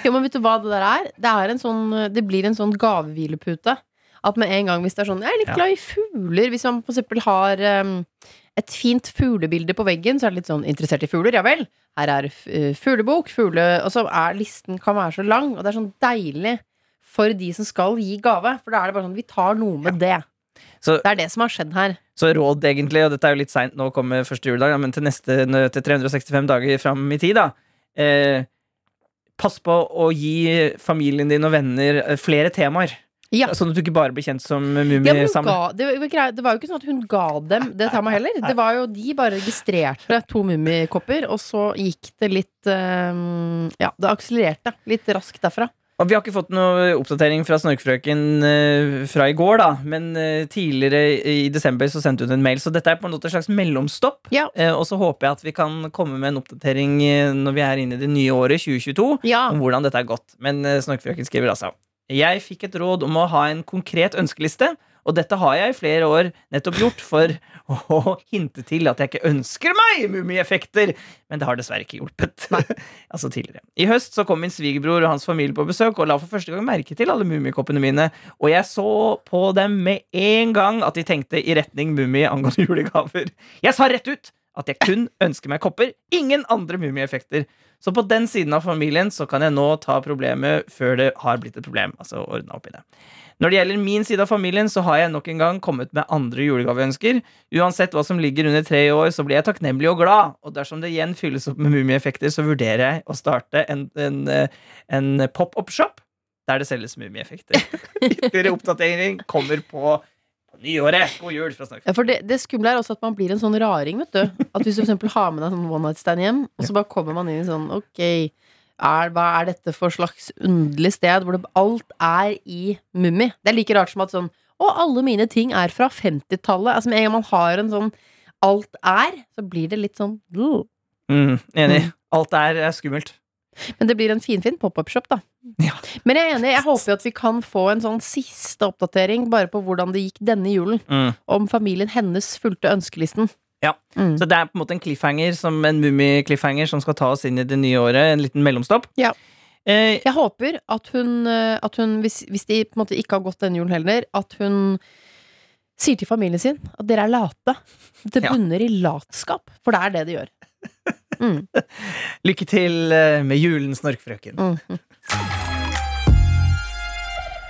Jo, men vet du hva det der er? Det, er en sånn, det blir en sånn gavehvilepute. At med en gang hvis det er sånn Jeg er litt glad i fugler. Hvis man for eksempel har um, et fint fuglebilde på veggen, så er det litt sånn interessert i fugler. Ja vel. Her er uh, fuglebok, fugle Og så er listen kan være så lang, og det er sånn deilig for de som skal gi gave. For da er det bare sånn Vi tar noe med det. Så- det er det som har skjedd her. Så råd, egentlig, og dette er jo litt seint nå, kommer første juledag, men til neste til 365 dager fram i tid, da. Eh, pass på å gi familien din og venner eh, flere temaer. Ja. Sånn at du ikke bare blir kjent som Ja, mummisamler. ga, det, var, det var jo ikke sånn at hun ga dem det temaet heller. Det var jo, De bare registrerte to mummikopper, og så gikk det litt um, Ja, det akselererte litt raskt derfra. Og vi har ikke fått noe oppdatering fra Snorkfrøken eh, fra i går, da. Men eh, tidligere i desember så sendte hun en mail, så dette er på en måte et slags mellomstopp. Ja. Eh, og så håper jeg at vi kan komme med en oppdatering når vi er inne i det nye året, 2022. Ja. om hvordan dette er gått. Men Snorkfrøken skriver altså Jeg fikk et råd om å ha en konkret ønskeliste, og dette har jeg i flere år nettopp gjort for å hinte til at jeg ikke ønsker meg mummieffekter. Men det har dessverre ikke hjulpet. altså tidligere. I høst så kom min svigerbror og hans familie på besøk og la for første gang merke til alle mummikoppene mine, og jeg så på dem med en gang at de tenkte i retning mummi angående julegaver. Jeg sa rett ut at jeg kun ønsker meg kopper, ingen andre mummieffekter. Så på den siden av familien så kan jeg nå ta problemet før det har blitt et problem. Altså ordne opp i det. Når det gjelder min side av familien, så har jeg nok en gang kommet med andre julegaveønsker. Uansett hva som ligger under tre år, så blir jeg takknemlig og glad. Og dersom det igjen fylles opp med mumieeffekter, så vurderer jeg å starte en, en, eh, en pop-up-shop der det selges mumieeffekter. Ytterligere oppdatering kommer på, nyåret. God jul for å snakke. Ja, for det, det skumle er også at man blir en sånn raring, vet du. At hvis du for eksempel har med deg sånn one night stand hjem, og så bare kommer man inn i sånn Ok, er, hva er dette for slags underlig sted hvor det, alt er i mummi? Det er like rart som at sånn Å, alle mine ting er fra 50-tallet. Altså Med en gang man har en sånn alt er, så blir det litt sånn Mm, enig. Alt er, er skummelt. Men det blir en finfin pop-up-shop, da. Ja. Men jeg er enig, jeg håper jo at vi kan få en sånn siste oppdatering bare på hvordan det gikk denne julen. Mm. Om familien hennes fulgte ønskelisten. Ja. Mm. Så det er på en måte en cliffhanger som en mummi-cliffhanger som skal ta oss inn i det nye året. En liten mellomstopp. Ja. Eh, Jeg håper at hun, eh, at hun hvis, hvis de på en måte ikke har gått denne julen heller, at hun sier til familien sin at dere er late. Det Ja. bunner i latskap, for det er det det gjør. Mm. lykke til eh, med julen, Snorkfrøken. Mm.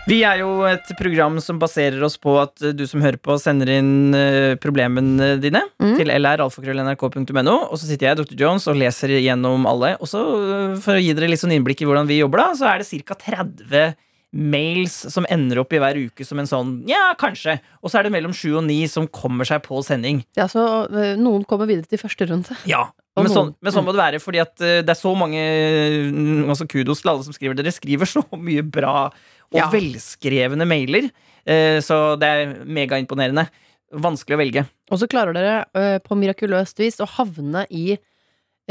Vi er jo et program som baserer oss på at eh, du som hører på, sender inn eh, problemene dine Mm. til lralfakrøll.nrk.no. Og så sitter jeg, Dr. Jones, og leser gjennom alle. Og så, eh, for å gi dere litt sånn innblikk i hvordan vi jobber, da, så er det ca. 30 mails som ender opp i hver uke som en sånn ja, kanskje. Og så er det mellom sju og ni som kommer seg på sending. Ja, så eh, noen kommer videre til første runde. Ja, men sånn, men sånn må det være, fordi at eh, det er så mange mm, altså Kudos til alle som skriver. Dere skriver så mye bra og Ja. velskrevne mailer. eh, Så det er megaimponerende. Vanskelig å velge. Og så klarer dere på mirakuløst vis å havne i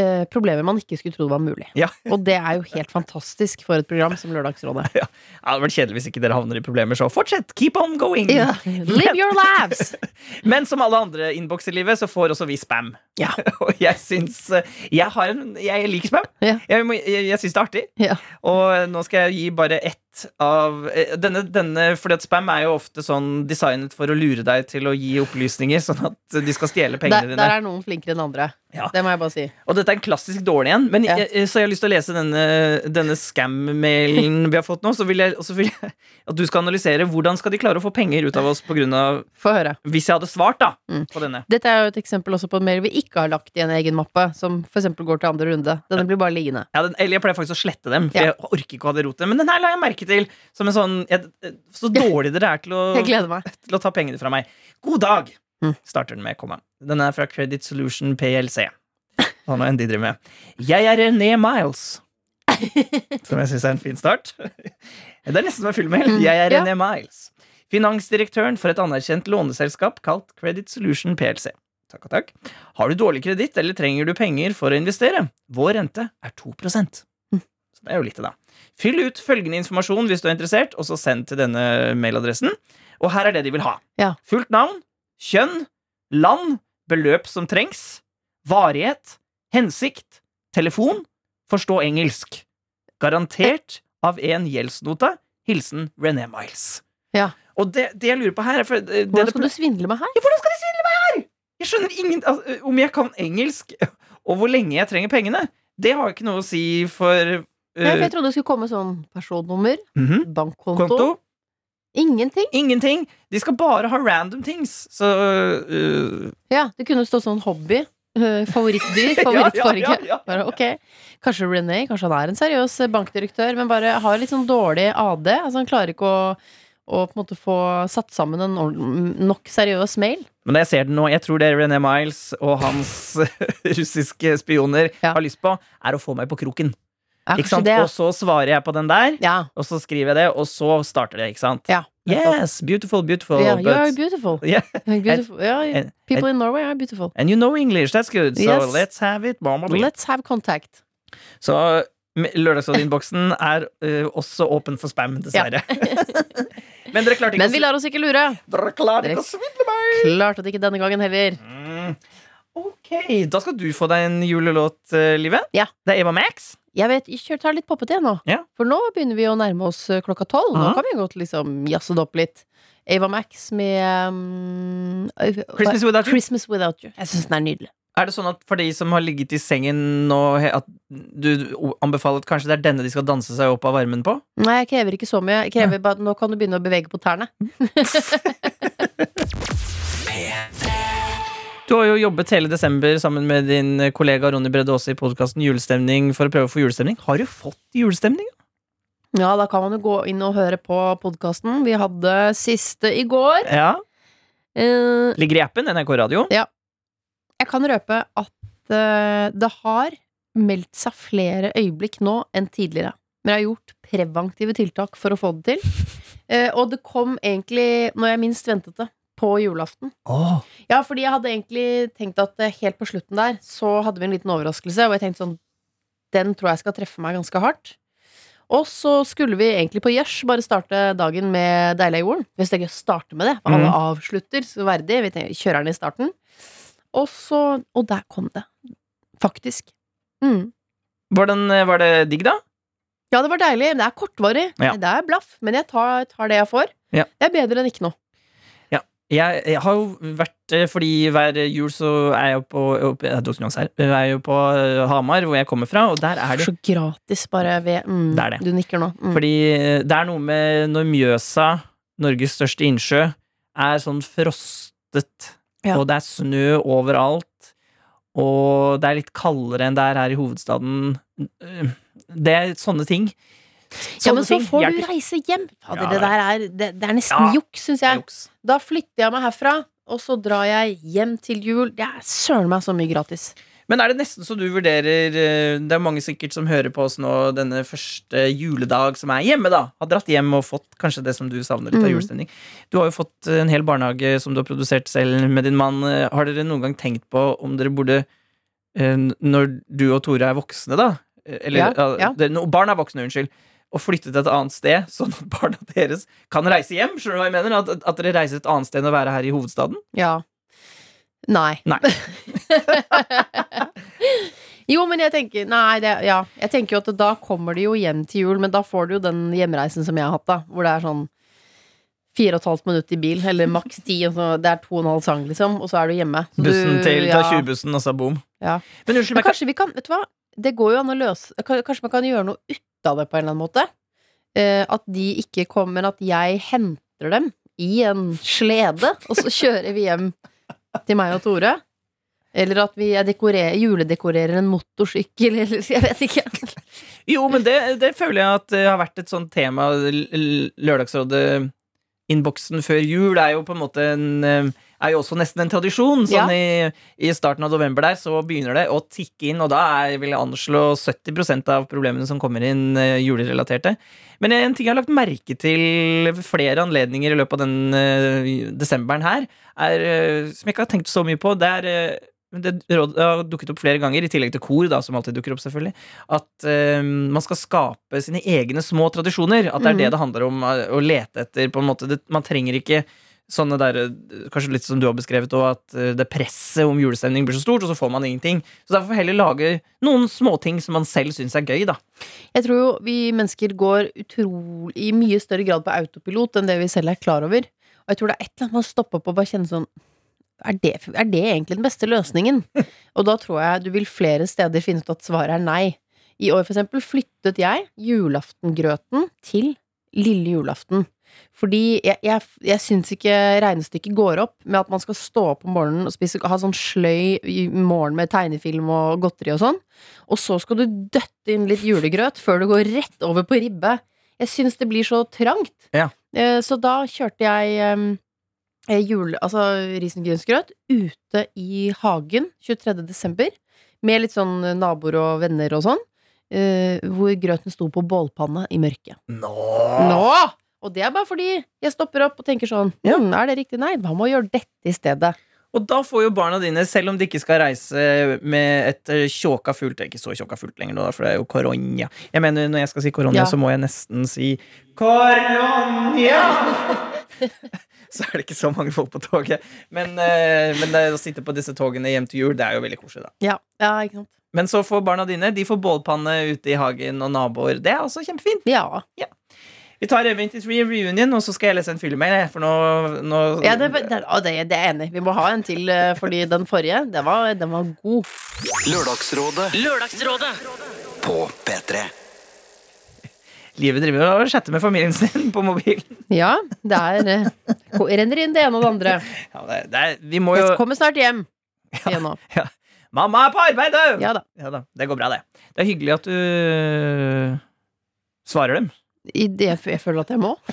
eh, problemer man ikke skulle tro var mulig. Ja. Og det er jo helt fantastisk for et program som Lørdagsrådet. Ja, det hadde vært kjedelig hvis ikke dere havner i problemer, så fortsett! Keep on going! Ja. Live your lives! Men som alle andre innboks i livet, så får også vi spam. Ja. Og jeg syns eh, Jeg, en, jeg liker spam. Ja. Jeg, jeg, jeg syns det er artig. Ja. Og nå skal jeg gi bare ett av eh, denne, denne, fordi at spam er jo ofte sånn designet for å lure deg til å gi opplysninger, sånn at de skal stjele pengene Der, dine. der er noen flinkere enn andre. Ja. Det må jeg bare si. Og dette er en klassisk dårlig en. Men Ja. jeg, så jeg har lyst til å lese denne, denne scam-mailen vi har fått nå. Så vil jeg, så vil jeg at du skal analysere hvordan skal de klare å få penger ut av oss høre. Hvis jeg hadde svart da Mm. på denne. Dette er jo et eksempel også på en mail vi ikke har lagt i en egen mappe, som eksempel går til andre runde. Denne blir bare liggende. Ja, den, eller jeg pleier faktisk å slette dem, for jeg orker ikke å ha det rotet. Men den her la jeg merke til som en sånn jeg, Så dårlig dere er til å, til å ta pengene fra meg. God dag! Mm. Starter den med komma. Den er fra Credit Solution PLC. Hva nå enn de driver med. Jeg er René Miles. Som jeg syns er en fin start. Det er nesten som en filmmail. Mm, Jeg er ja. René Miles. Finansdirektøren for et anerkjent låneselskap kalt Credit Solution PLC. Takk og takk. Har du dårlig kreditt eller trenger du penger for å investere? Vår rente er 2 Mm. Så det er jo lite, da. Fyll ut følgende informasjon hvis du er interessert, og så send til denne mailadressen. Og her er det de vil ha. Ja. Fullt navn, kjønn, land, beløp som trengs, varighet, hensikt, telefon, forstå engelsk. Garantert av en gjeldsnota. Hilsen René Miles. Ja. Og det, det jeg lurer på her er for, det, Hvordan det, skal du svindle meg her? ja, hvordan skal de svindle meg her?! Jeg skjønner ingen altså, Om jeg kan engelsk, og hvor lenge jeg trenger pengene, det har ikke noe å si for Ja, for jeg trodde det skulle komme sånn personnummer, mhm. bankkonto konto. Ingenting. Ingenting. De skal bare ha random things. Så uh, Ja, det kunne stå sånn hobby. øh, Favorittdyr, favorittfarge. Ja, ja, ja, ja. Ok, Kanskje René kanskje han er en seriøs bankdirektør, men bare har litt sånn dårlig AD. Altså Han klarer ikke å, å på en måte få satt sammen en nok seriøs mail. Men jeg ser den nå, jeg tror det René Miles og hans russiske spioner har lyst på, er å få meg på kroken. Ja. Og så svarer jeg på den der, Ja. og så skriver jeg det, og så starter det. ikke sant? ja. Yes, beautiful, beautiful. Yeah, you are beautiful. yeah, beautiful. Yeah, and- people in Norway are beautiful. and you know English, that's good. So Yes. let's have it. Blah. Let's have contact. Så lørdagsrådinnboksen er uh, også åpen for spam, dessverre. Men dere klarte ikke Men vi lar oss ikke lure. dere klarte ikke å svindle meg! Klarte det ikke denne gangen heller. Mm. Ok, da skal du få deg en julelåt, Livet Live. Ja. Det er Eva Max. Jeg vet, kjør tar litt poppete igjen nå. Ja. For nå begynner vi å nærme oss eh, klokka tolv. Nå kan vi godt liksom jazze det opp litt. Ava Max med um, Christmas Without You. Christmas Without You. Jeg syns den er nydelig. Er det sånn at for de som har ligget i sengen nå, at du anbefaler at kanskje det er denne de skal danse seg opp av varmen på? Nei, jeg krever ikke så mye. Jeg krever bare at nå kan du begynne å bevege på tærne. Du har jo jobbet hele desember sammen med din kollega Ronny Bredde Aase i podkasten Julestemning for å prøve å få julestemning. Har du fått julestemning? Ja, da kan man jo gå inn og høre på podkasten. Vi hadde siste i går. Ja. Uh, Ligger i appen NRK Radio. Ja. jeg kan røpe at uh, det har meldt seg flere øyeblikk nå enn tidligere. Men jeg har gjort preventive tiltak for å få det til. Uh, og det kom egentlig når jeg minst ventet det. På julaften. Oh. Ja, fordi jeg hadde egentlig tenkt at eh, helt på slutten der så hadde vi en liten overraskelse, og jeg tenkte sånn Den tror jeg skal treffe meg ganske hardt. Og så skulle vi egentlig på gjørs bare starte dagen med Deilig er jorden. Hvis det er gøy å starte med det, for alle Mhm. avslutter så verdig. Vi tenker, kjører den i starten. Og så Og der kom det. Faktisk. Mm. Var, den, var det digg, da? Ja, det var deilig. Det er kortvarig. Ja. Det er blaff. Men jeg tar, tar det jeg får. Ja. Det er bedre enn ikke noe. Jeg, jeg har jo vært eh, Fordi hver jul så er jeg jo på Jeg tok her. Jeg er jo på eh, Hamar, hvor jeg kommer fra, og der er det Så gratis bare ved mm, Det det. Du nikker nå. Mm. Fordi eh, det er noe med når Mjøsa, Norges største innsjø, er sånn frostet, Ja. og det er snø overalt, og det er litt kaldere enn det er her i hovedstaden Det er sånne ting. Ja, men så får du reise hjem. Fader, Ja, det der er, det, det er nesten Ja. juks, syns jeg. Juks. Da flytter jeg meg herfra, og så drar jeg hjem til jul. Det er søren meg så mye gratis. Men er det nesten så du vurderer eh, Det er mange sikkert som hører på oss nå denne første juledag som er hjemme, da. Har dratt hjem og fått kanskje det som du savner litt av Mm. julestemning. Du har jo fått en hel barnehage som du har produsert selv med din mann. Har dere noen gang tenkt på om dere burde eh, Når du og Tore er voksne, da eh, Eller Ja, ja, barn er voksne, unnskyld. Og flytte til et annet sted, sånn at barna deres kan reise hjem? Skjønner du hva jeg mener? At, at dere reiser et annet sted enn å være her i hovedstaden? Ja. Nei. Nei. Jo, men jeg tenker Nei, det, ja. Jeg tenker jo at da kommer de jo hjem til jul, men da får du jo den hjemreisen som jeg har hatt, da. Hvor det er sånn fire og et halvt minutt i bil, eller maks ti. Det er to og en halv sang, liksom, og så er du hjemme. Så Bussen du, til ja. 20-bussen, og så boom. Ja. Men unnskyld meg, kanskje vi kan Vet du hva? Det går jo an å løse Kanskje man kan gjøre noe ut av det på en eller annen måte. Eh, at de ikke kommer, at jeg henter dem i en slede, og så kjører vi hjem til meg og Tore. Eller at vi dekorerer, juledekorerer en motorsykkel, eller jeg vet ikke. Jo, men det, det føler jeg at det har vært et sånt tema. Lørdagsrådet-innboksen før jul er jo på en måte en eh, er jo også nesten en tradisjon. Sånn i, I starten av november der så begynner det å tikke inn, og da er, vil jeg anslå 70% av problemene som kommer inn, eh, julerelaterte. Men en ting jeg har lagt merke til flere anledninger i løpet av den uh, desemberen her, er, uh, som jeg ikke har tenkt så mye på, det er uh, det har dukket opp flere ganger, i tillegg til kor, da, som alltid dukker opp, selvfølgelig, at uh, man skal skape sine egne små tradisjoner. At det er det det handler om, å lete etter. på en måte. Det, man trenger ikke sånne der, kanskje litt som du har beskrevet, at eh, det presset om julestemning blir så stort, og så får man ingenting. Så derfor heller lage noen småting som man selv syns er gøy, da. Jeg tror jo vi mennesker går utrolig i mye større grad på autopilot enn det vi selv er klar over. Og jeg tror det er et eller annet med å stoppe opp og bare kjenne sånn er det, er det egentlig den beste løsningen? Og da tror jeg du vil flere steder finne ut at svaret er nei. I år for eksempel flyttet jeg julaftengrøten til lille julaften. Fordi jeg, jeg, jeg syns ikke regnestykket går opp med at man skal stå opp om morgenen og spise, ha sånn sløy i morgen med tegnefilm og godteri og sånn. Og så skal du døtte inn litt julegrøt før du går rett over på ribbe. Jeg syns det blir så trangt. Ja. Eh, Så da kjørte jeg em, eh, jule, altså risengrynsgrøt ute i hagen 23. desember. Med litt sånn naboer og venner og sånn. eh, Hvor grøten sto på bålpanne i mørket. Nå! Nå! Og det er bare fordi jeg stopper opp og tenker sånn Ja. hm, Er det riktig? Nei, hva med å gjøre dette i stedet? Og da får jo barna dine, selv om de ikke skal reise med et eh, tjåka fullt ikke så tjåka fullt lenger da, for det er jo koronia. Jeg mener, når jeg skal si koronia, Ja. så må jeg nesten si koronia! så er det ikke så mange folk på toget. Men, eh, men det å sitte på disse togene hjem til jul, det er jo veldig koselig, da. Ja, ja ikke sant? Men så får barna dine De får bålpanne ute i hagen og naboer. Det er også kjempefint. Ja. Ja. Vi tar Eventyrs reunion, og så skal jeg lese en fyllemail. For nå, nå ja det, det, det, det er jeg enig. Vi må ha en til, eh, fordi den forrige, den var, den var god. Lørdagsrådet Lørdagsrådet. på P3. Livet driver og chatter med familien sin på mobilen. Ja, det er eh, Renner inn det ene og det andre. Ja, det, det er, vi må jo Jeg kommer snart hjem. Ja, ja. Mamma er på arbeid, du! Ja da. Ja da, Det går bra, det. Det er hyggelig at du svarer dem. I det, jeg føler at jeg må.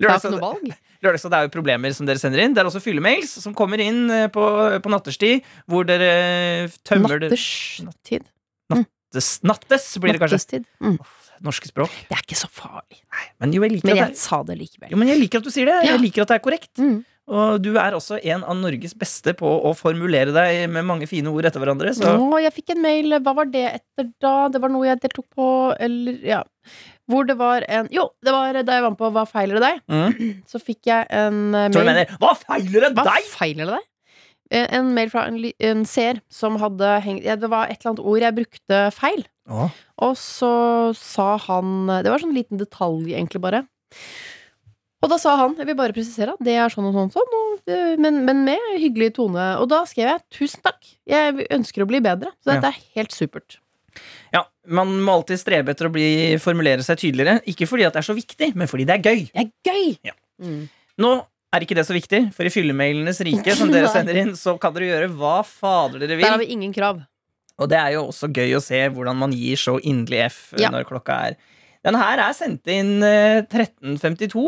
Jeg har ikke noe valg. Lørdags, det er jo problemer som dere sender inn. Det er også fyllemails som kommer inn eh, på, på natterstid, hvor dere tømmer Natterstid. Nattes, nattes blir det kanskje. Mm. Norske språk. Det er ikke så farlig. Men jo, jeg Men at, jeg sa det likevel. jo, men jeg liker at du sier det. Jeg liker at det er korrekt. Mm. Og du er også en av Norges beste på å formulere deg med mange fine ord etter hverandre. Så Nå, jeg fikk en mail. Hva var det etter da? Det var noe jeg deltok på, eller ja. Hvor det var en Jo, det var da jeg var med på Hva feiler det deg? mm. Så fikk jeg en eh, du mail. mener Hva feiler det Hva deg?! feiler det deg? Eh, En mail fra en, en seer som hadde hengt ja, Det var et eller annet ord jeg brukte feil. Oh. Og så sa han Det var sånn liten detalj, egentlig, bare. Og da sa han Jeg vil bare presisere at det er sånn og sånn, sånn og, men, men med hyggelig tone. Og da skrev jeg 'tusen takk, jeg ønsker å bli bedre'. Så dette er helt supert. Ja, Man må alltid strebe etter å bli, formulere seg tydeligere. Ikke fordi at det er så viktig, men fordi det er gøy. Det er gøy! Ja. Mm. Nå er ikke det så viktig, for i fyllemailenes rike som dere sender inn, så kan dere gjøre hva fader dere vil. Der har vi ingen krav. Og det er jo også gøy å se hvordan man gir så inderlig F eh, Ja. når klokka er Den her er sendt inn eh, 13.52,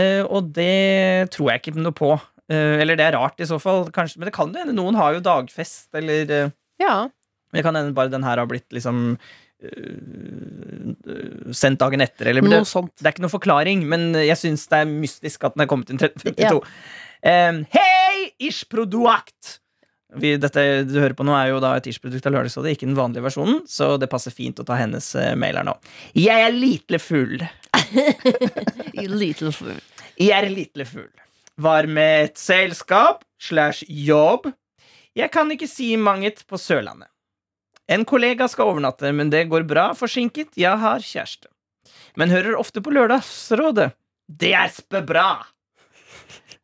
eh, og det tror jeg ikke noe på. Eh, Eller det er rart i så fall, kanskje, men det kan jo hende. Noen har jo dagfest, eller eh, Ja. Det kan hende bare den her har blitt liksom øh, sendt dagen etter, eller det, sånt. det er ikke noen forklaring, men jeg syns det er mystisk at den er kommet inn 1352. Ja. Um, Hei, ish-produkt! Vi, dette du hører på nå, er jo da et ish-produkt av Lørdagsrådet, ikke den vanlige versjonen, så det passer fint å ta hennes uh, mail her nå. Jeg er litle full. Little full. Jeg er litle full. Var med et selskap slash jobb. Jeg kan ikke si manget på Sørlandet. En kollega skal overnatte, men det går bra forsinket. Jeg har kjæreste. Men hører ofte på Lørdagsrådet. Det er spebra!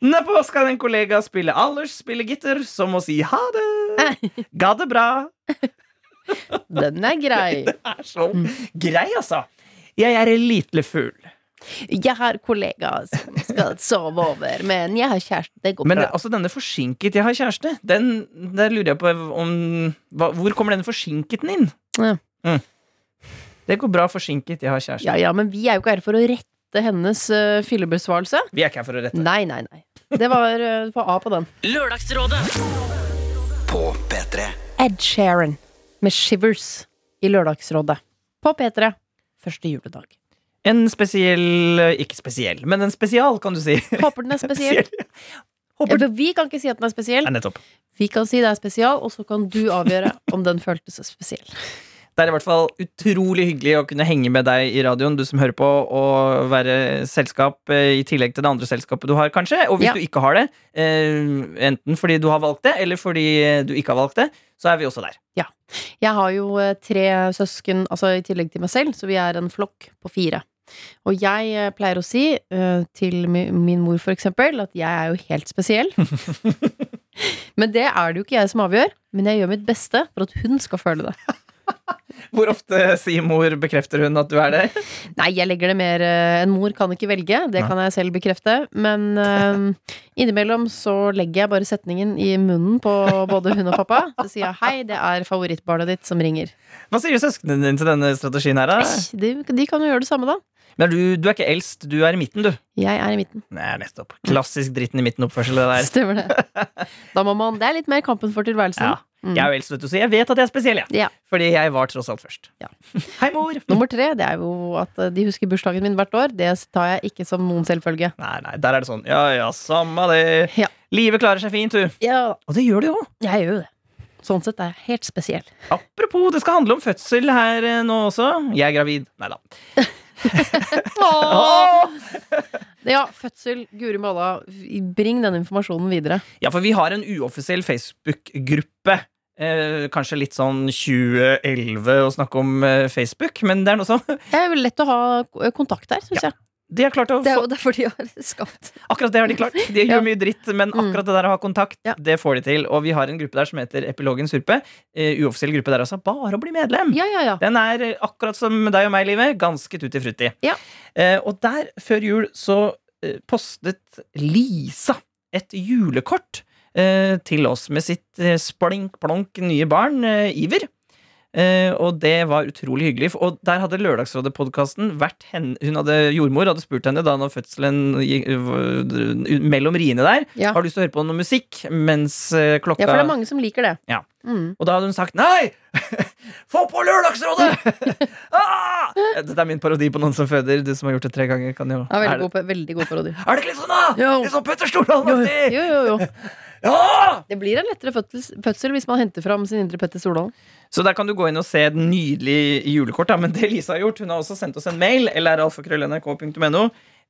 Nedpå skal en kollega spille alders, spille gitter, som må si ha det. Ga det bra. Den er grei. Det er så grei, altså. Jeg er litle full. Jeg har kollegaer som skal sove over, men jeg har kjæreste. Det går Men bra. altså, denne forsinket 'jeg har kjæreste', den, der lurer jeg på om hva, Hvor kommer denne forsinketen inn? Ja. Mm. Det går bra forsinket 'jeg har kjæreste'. Ja, ja, men vi er jo ikke her for å rette hennes uh, fyllebesvarelse. Vi er ikke her for å rette. Nei, nei, nei. Det var uh, på A på den. Lørdagsrådet. På P3. Ed Sheeran med Shivers i Lørdagsrådet. På P3 første juledag. En spesiell Ikke spesiell, men en spesial, kan du si. Håper den er spesiell. Håper... Ja, vi kan ikke si at den er spesiell. Nei. Vi kan si det er spesial, og så kan du avgjøre om den føltes spesiell. Det er i hvert fall utrolig hyggelig å kunne henge med deg i radioen, du som hører på, og være selskap eh, i tillegg til det andre selskapet du har, kanskje. Og hvis Ja. du ikke har det, eh, enten fordi du har valgt det, eller fordi du ikke har valgt det, så er vi også der. Ja. Jeg har jo eh, tre søsken altså i tillegg til meg selv, så vi er en flokk på fire. Og jeg eh, pleier å si uh, til min mor for eksempel at jeg er jo helt spesiell. men det er det jo ikke jeg som avgjør. Men jeg gjør mitt beste for at hun skal føle det. Hvor ofte sier mor, bekrefter hun at du er det? Nei, jeg legger det mer enn En mor kan ikke velge, det kan jeg selv bekrefte. Men uh, innimellom så legger jeg bare setningen i munnen på både hun og pappa. Så sier jeg hei, det er favorittbarnet ditt som ringer. Hva sier søsknene dine til denne strategien her, da? De, de kan jo gjøre det samme, da. Men du, du er ikke eldst, du er i midten, du. Jeg er i midten. Nei, nettopp. Klassisk dritten i midten-oppførsel, det der. Stemmer det. Da må man, det er litt mer kampen for tilværelsen. Ja. Jeg er jo eldst, vet du, så jeg vet at jeg er spesiell, jeg. Ja. Fordi jeg var tross alt først. Ja. Hei, mor! Nummer tre det er jo at eh, de husker bursdagen min hvert år. Det tar jeg ikke som noen selvfølge. Nei, nei, der er det sånn. Ja, ja, samme det. Ja. Livet klarer seg fint, du. Ja, Og det gjør det jo. jeg gjør jo det. Sånn sett er jeg helt spesiell. Apropos, det skal handle om fødsel her eh, nå også. Jeg er gravid. Nei da. Ja, fødsel. Guri malla, bring den informasjonen videre. Ja, for vi har en uoffisiell Facebook-gruppe. Eh, kanskje litt sånn 2011 å snakke om eh, Facebook, men det er noe sånn. Det er jo lett å ha kontakt der, syns Ja. jeg. De har klart å Det er få jo derfor de har skapt Akkurat det har de klart. De gjør Ja. mye dritt, men Mm. akkurat det der å ha kontakt, Ja. det får de til. Og vi har en gruppe der som heter Epilogen Surpe. Eh, uoffisiell gruppe der også. Bare å bli medlem! Ja, ja, ja. Den er eh, akkurat som deg og meg, Livet. Ganske tutti frutti. Ja. Eh, og der, før jul, så eh, postet Lisa et julekort til oss med sitt eh, splink-plonk nye barn, eh, Iver. Eh, og det var utrolig hyggelig. Og der hadde Lørdagsrådet-podkasten vært henne Hun hadde Jordmor hadde spurt henne da når fødselen mellom riene der. Ja. Har du lyst til å høre på noe musikk mens eh, klokka ja, for det er mange som liker det. Ja. Mm. og da hadde hun sagt nei! Få på Lørdagsrådet! ah! Dette er min parodi på noen som føder. Du som har gjort det tre ganger. Kan jo. Ja, er, veldig, det, god, veldig god parodi. er det ikke litt sånn, da? Jo. Litt sånn Petter Stordalen-aktig? Jo, jo, jo. Ja! Det blir en lettere fødsel, hvis man henter fram sin indre Petter Stordalen. Så der kan du gå inn og se et nydelig julekort. Da. Men det Lisa har gjort, hun har også sendt oss en mail .no,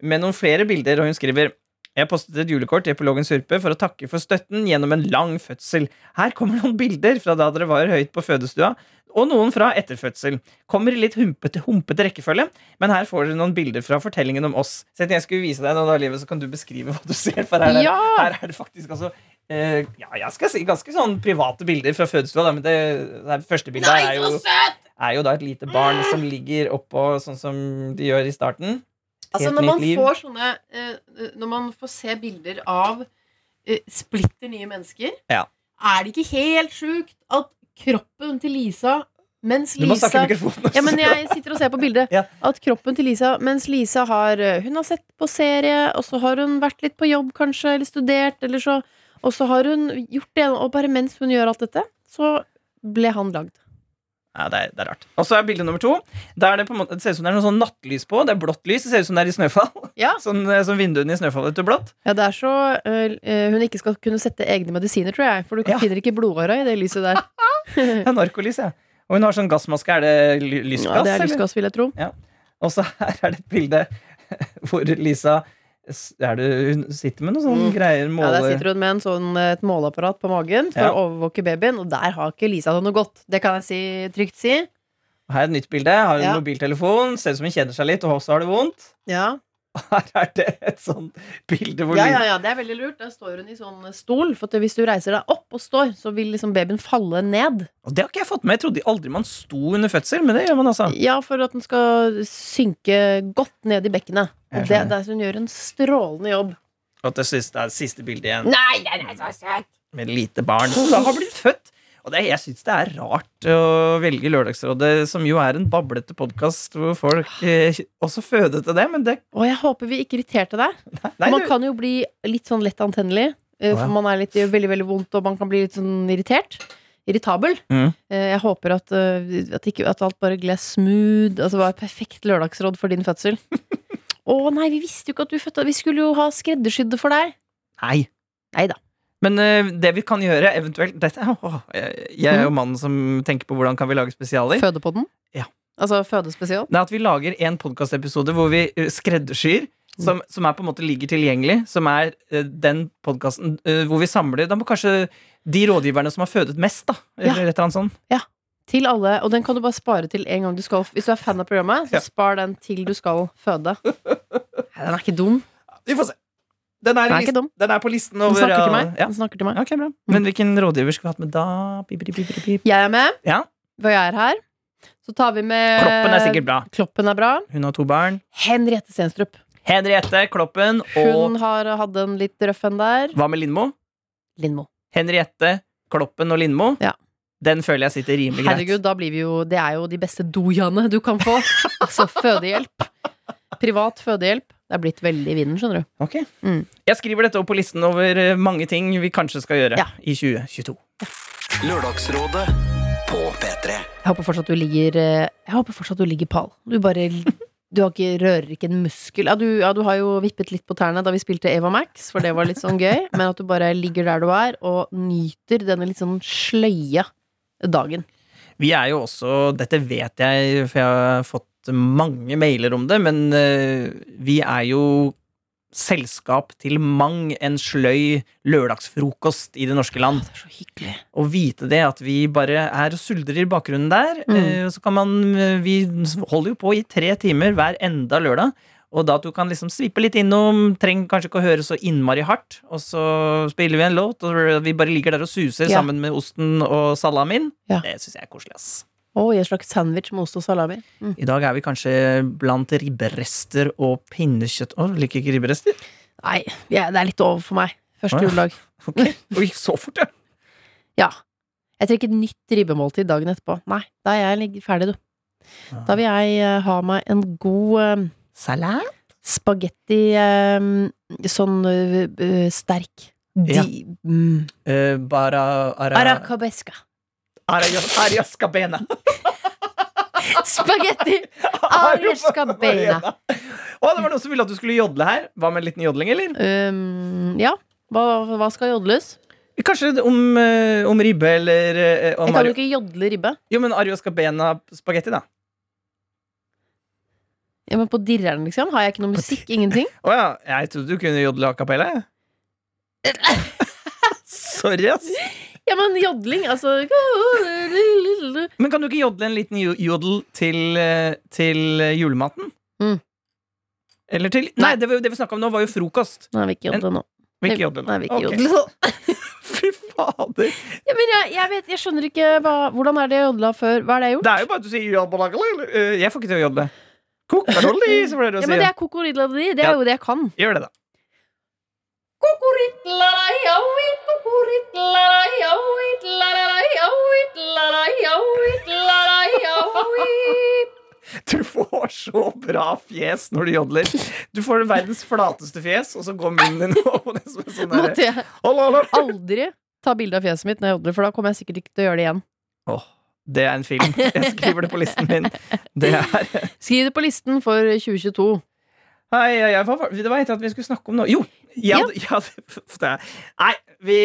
med noen flere bilder, og hun skriver jeg postet et julekort i Epilogen Surpe for å takke for støtten gjennom en lang fødsel. Her kommer noen bilder fra da dere var høyt på fødestua, og noen fra etterfødsel. Kommer i litt humpete, humpete rekkefølge, men her får dere noen bilder fra fortellingen om oss. Så jeg jeg skulle vise deg noe av livet, så kan du beskrive hva du ser. For her er, Ja! her er det faktisk altså eh, Ja, jeg skal si ganske sånn private bilder fra fødestua, da, men det, det første bildet Nei, er jo er jo da et lite barn som ligger oppå sånn som de gjør i starten. Altså når man liv. får sånne eh, Når man får se bilder av eh, splitter nye mennesker, Ja. er det ikke helt sjukt at kroppen til Lisa mens Lisa ja, men jeg sitter og ser på bildet. Ja. At kroppen til Lisa Mens Lisa har eh, Hun har sett på serie, og så har hun vært litt på jobb, kanskje, eller studert, eller så Og så har hun gjort det, og bare mens hun gjør alt dette, så ble han lagd. Ja, det er, det er rart. Og så er bilde nummer to. Der er det, på måte, det ser ut som det er noe sånn nattlys på. Det er blått lys. Det ser ut som det er i Snøfall. Ja. Sånn eh, som vinduene i Snøfall du, blått. Ja, det er så øh, hun ikke skal kunne sette egne medisiner, tror jeg. For du Ja. finner ikke blodåra i det lyset der. Det er narkolys, ja. Og hun har sånn gassmaske. Er det lysgass? Ja, det er eller? vil jeg tro. Ja. Og så her er det et bilde hvor Lisa Er det, hun sitter med noen sånne greier Ja. Der sitter hun med en sånn, et måleapparat på magen for Ja. å overvåke babyen, og der har ikke Lisa noe godt. Det kan jeg si, trygt si. Her er et nytt bilde. Har en Ja. mobiltelefon. Ser ut som hun kjeder seg litt, og også har det vondt. Ja. Her er det et sånt bilde hvor Ja, ja, ja, det er veldig lurt. Der står hun i sånn stol, for hvis du reiser deg opp og står, så vil liksom babyen falle ned. Og det har ikke jeg fått med. Jeg trodde aldri man sto under fødsel, men det gjør man altså. Ja, for at den skal synke godt ned i bekkenet. Og det, er der hun gjør en strålende jobb. Og det er det siste bildet igjen. Nei, den er så søtt! med lite barn som da har blitt født. Og det, jeg syns det er rart å velge Lørdagsrådet, som jo er en bablete podkast hvor folk eh, også føder til det, men det Å, jeg håper vi ikke irriterte deg. Nei, man du, kan jo bli litt sånn lett antennelig. Eh. For man er litt veldig, veldig vondt, og man kan bli litt sånn irritert. Irritabel. Mm. Eh, Jeg håper at, eh, at, ikke, at alt bare gled smooth. Altså var et perfekt lørdagsråd for din fødsel. Å nei, vi visste jo ikke at du fødte. Vi skulle jo ha skreddersydd det for deg. Nei. Neida. Men uh, det vi kan gjøre, eventuelt dette, oh, jeg, jeg er jo mannen som tenker på hvordan kan vi lage spesialer. Fødepodden? Ja. Altså fødespesial? Er at vi lager en podkastepisode hvor vi eh, skreddersyr. Som, som er på en måte ligger tilgjengelig. Som er uh, den podkasten hvor vi samler Da må kanskje de rådgiverne som har fødet mest, da. Eller et eller annet sånt. Ja. Til alle, og den kan du bare spare til en gang du skal Hvis du er fan av programmet, så Ja. spar den til du skal føde. Nei, Den er ikke dum. Vi får se. Den er, i Den er ikke listen- den er på listen Den over snakker til meg. Ja. Snakker til meg. Okay, bra. Men hvilken rådgiver skulle vi hatt med da? Bip, bip, bip. Jeg er med, Ja, Hvor jeg er her. Så tar vi med Kloppen er sikkert bra. Kloppen er bra. Hun har to barn. Henriette Stenstrup. Henriette Kloppen og Hun har hatt en litt røff en der. Hva med Lindmo? Lindmo. Henriette Kloppen og Lindmo. Ja. Den føler jeg sitter rimelig greit. Herregud, da blir vi jo Det er jo de beste dojaene du kan få. altså fødehjelp. Privat fødehjelp. Det er blitt veldig i vinden, skjønner du. Ok. Mm. Jeg skriver dette opp på listen over eh, mange ting vi kanskje skal gjøre Ja. i 2022. Lørdagsrådet på P3. Jeg håper fortsatt du ligger eh, Jeg håper fortsatt du ligger pal. Du bare Du har ikke, rører ikke en muskel. Ja du, ja, du har jo vippet litt på tærne da vi spilte Eva Max, for det var litt sånn gøy. Men at du bare ligger der du er, og nyter denne litt sånn sløye dagen. Vi er jo også Dette vet jeg, for jeg har fått mange mailer om det, men eh, vi er jo selskap til mang en sløy lørdagsfrokost i det norske land. Det er så hyggelig. Å vite det, at vi bare er og suldrer i bakgrunnen der. Mm. eh, Så kan man eh, Vi holder jo på i tre timer hver enda lørdag. Og da at du kan liksom svippe litt innom, trenger kanskje ikke å høre så innmari hardt. Og så spiller vi en låt, og vi bare ligger der og suser Ja. sammen med osten og salamien. Ja. Det syns jeg er koselig, ass. Å, i en slags sandwich med ost og salami. Mm. I dag er vi kanskje blant ribberester og pinnekjøtt Å, liker ikke ribberester? Nei, ja, det er litt over for meg. Første oh, ja. juledag. Ok, Oi, så fort, ja. Ja. Jeg trenger ikke et nytt ribbemåltid dagen etterpå. Nei, da er jeg ferdig, du. Da vil jeg uh, ha meg en god uh, Salat? spagetti eh, sånn uh, sterk. Di, Ja. mm, bara ara, Aracabesca. Arias- Ariascabena. Spagetti Ariascabena. Å, det var noen som ville at du skulle jodle her. Hva med en liten jodling, eller? Um, ja. Hva, hva skal jodles? Kanskje om, eh, om ribbe eller eh, om Jeg kan jo ikke jodle ribbe. Jo, men Ariascabena spagetti, da. Ja, men på dirreren, liksom? Har jeg ikke noe musikk? Ingenting? Å ja. Jeg trodde du kunne jodle a cappella, jeg. Sorry, ass. Ja, men jodling, altså Men kan du ikke jodle en liten jodel til, eh, til julematen? Mm. Eller til Nei, det vi, det vi snakka om nå, var jo frokost. Nei, vi ikke jodle nå. Vi ikke jodle nå. Nei, vi ikke jodle nå. Fy fader. Ja, men jeg, jeg vet, jeg skjønner ikke hva, Hvordan er det jeg jodla før? Hva er det jeg har gjort? Det er jo bare at du sier jodle, eh, Jeg får ikke til å jodle. Kokarolli, som pleier du å Ja, men det er kokoridladi. Det er jo det jeg kan. Gjør det, da. Du får så bra fjes når du jodler. Du får verdens flateste fjes, og så går munnen din over det som en sånn Måtte jeg aldri ta bilde av fjeset mitt når jeg jodler, for da kommer jeg sikkert ikke til å gjøre det igjen. Åh, det er en film. Jeg skriver det på listen min. Det er Skriv det på listen for 2022. Hei, hei, hva det var etter at vi skulle snakke om noe Jo! Jeg Ja. hadde, jeg hadde, nei, vi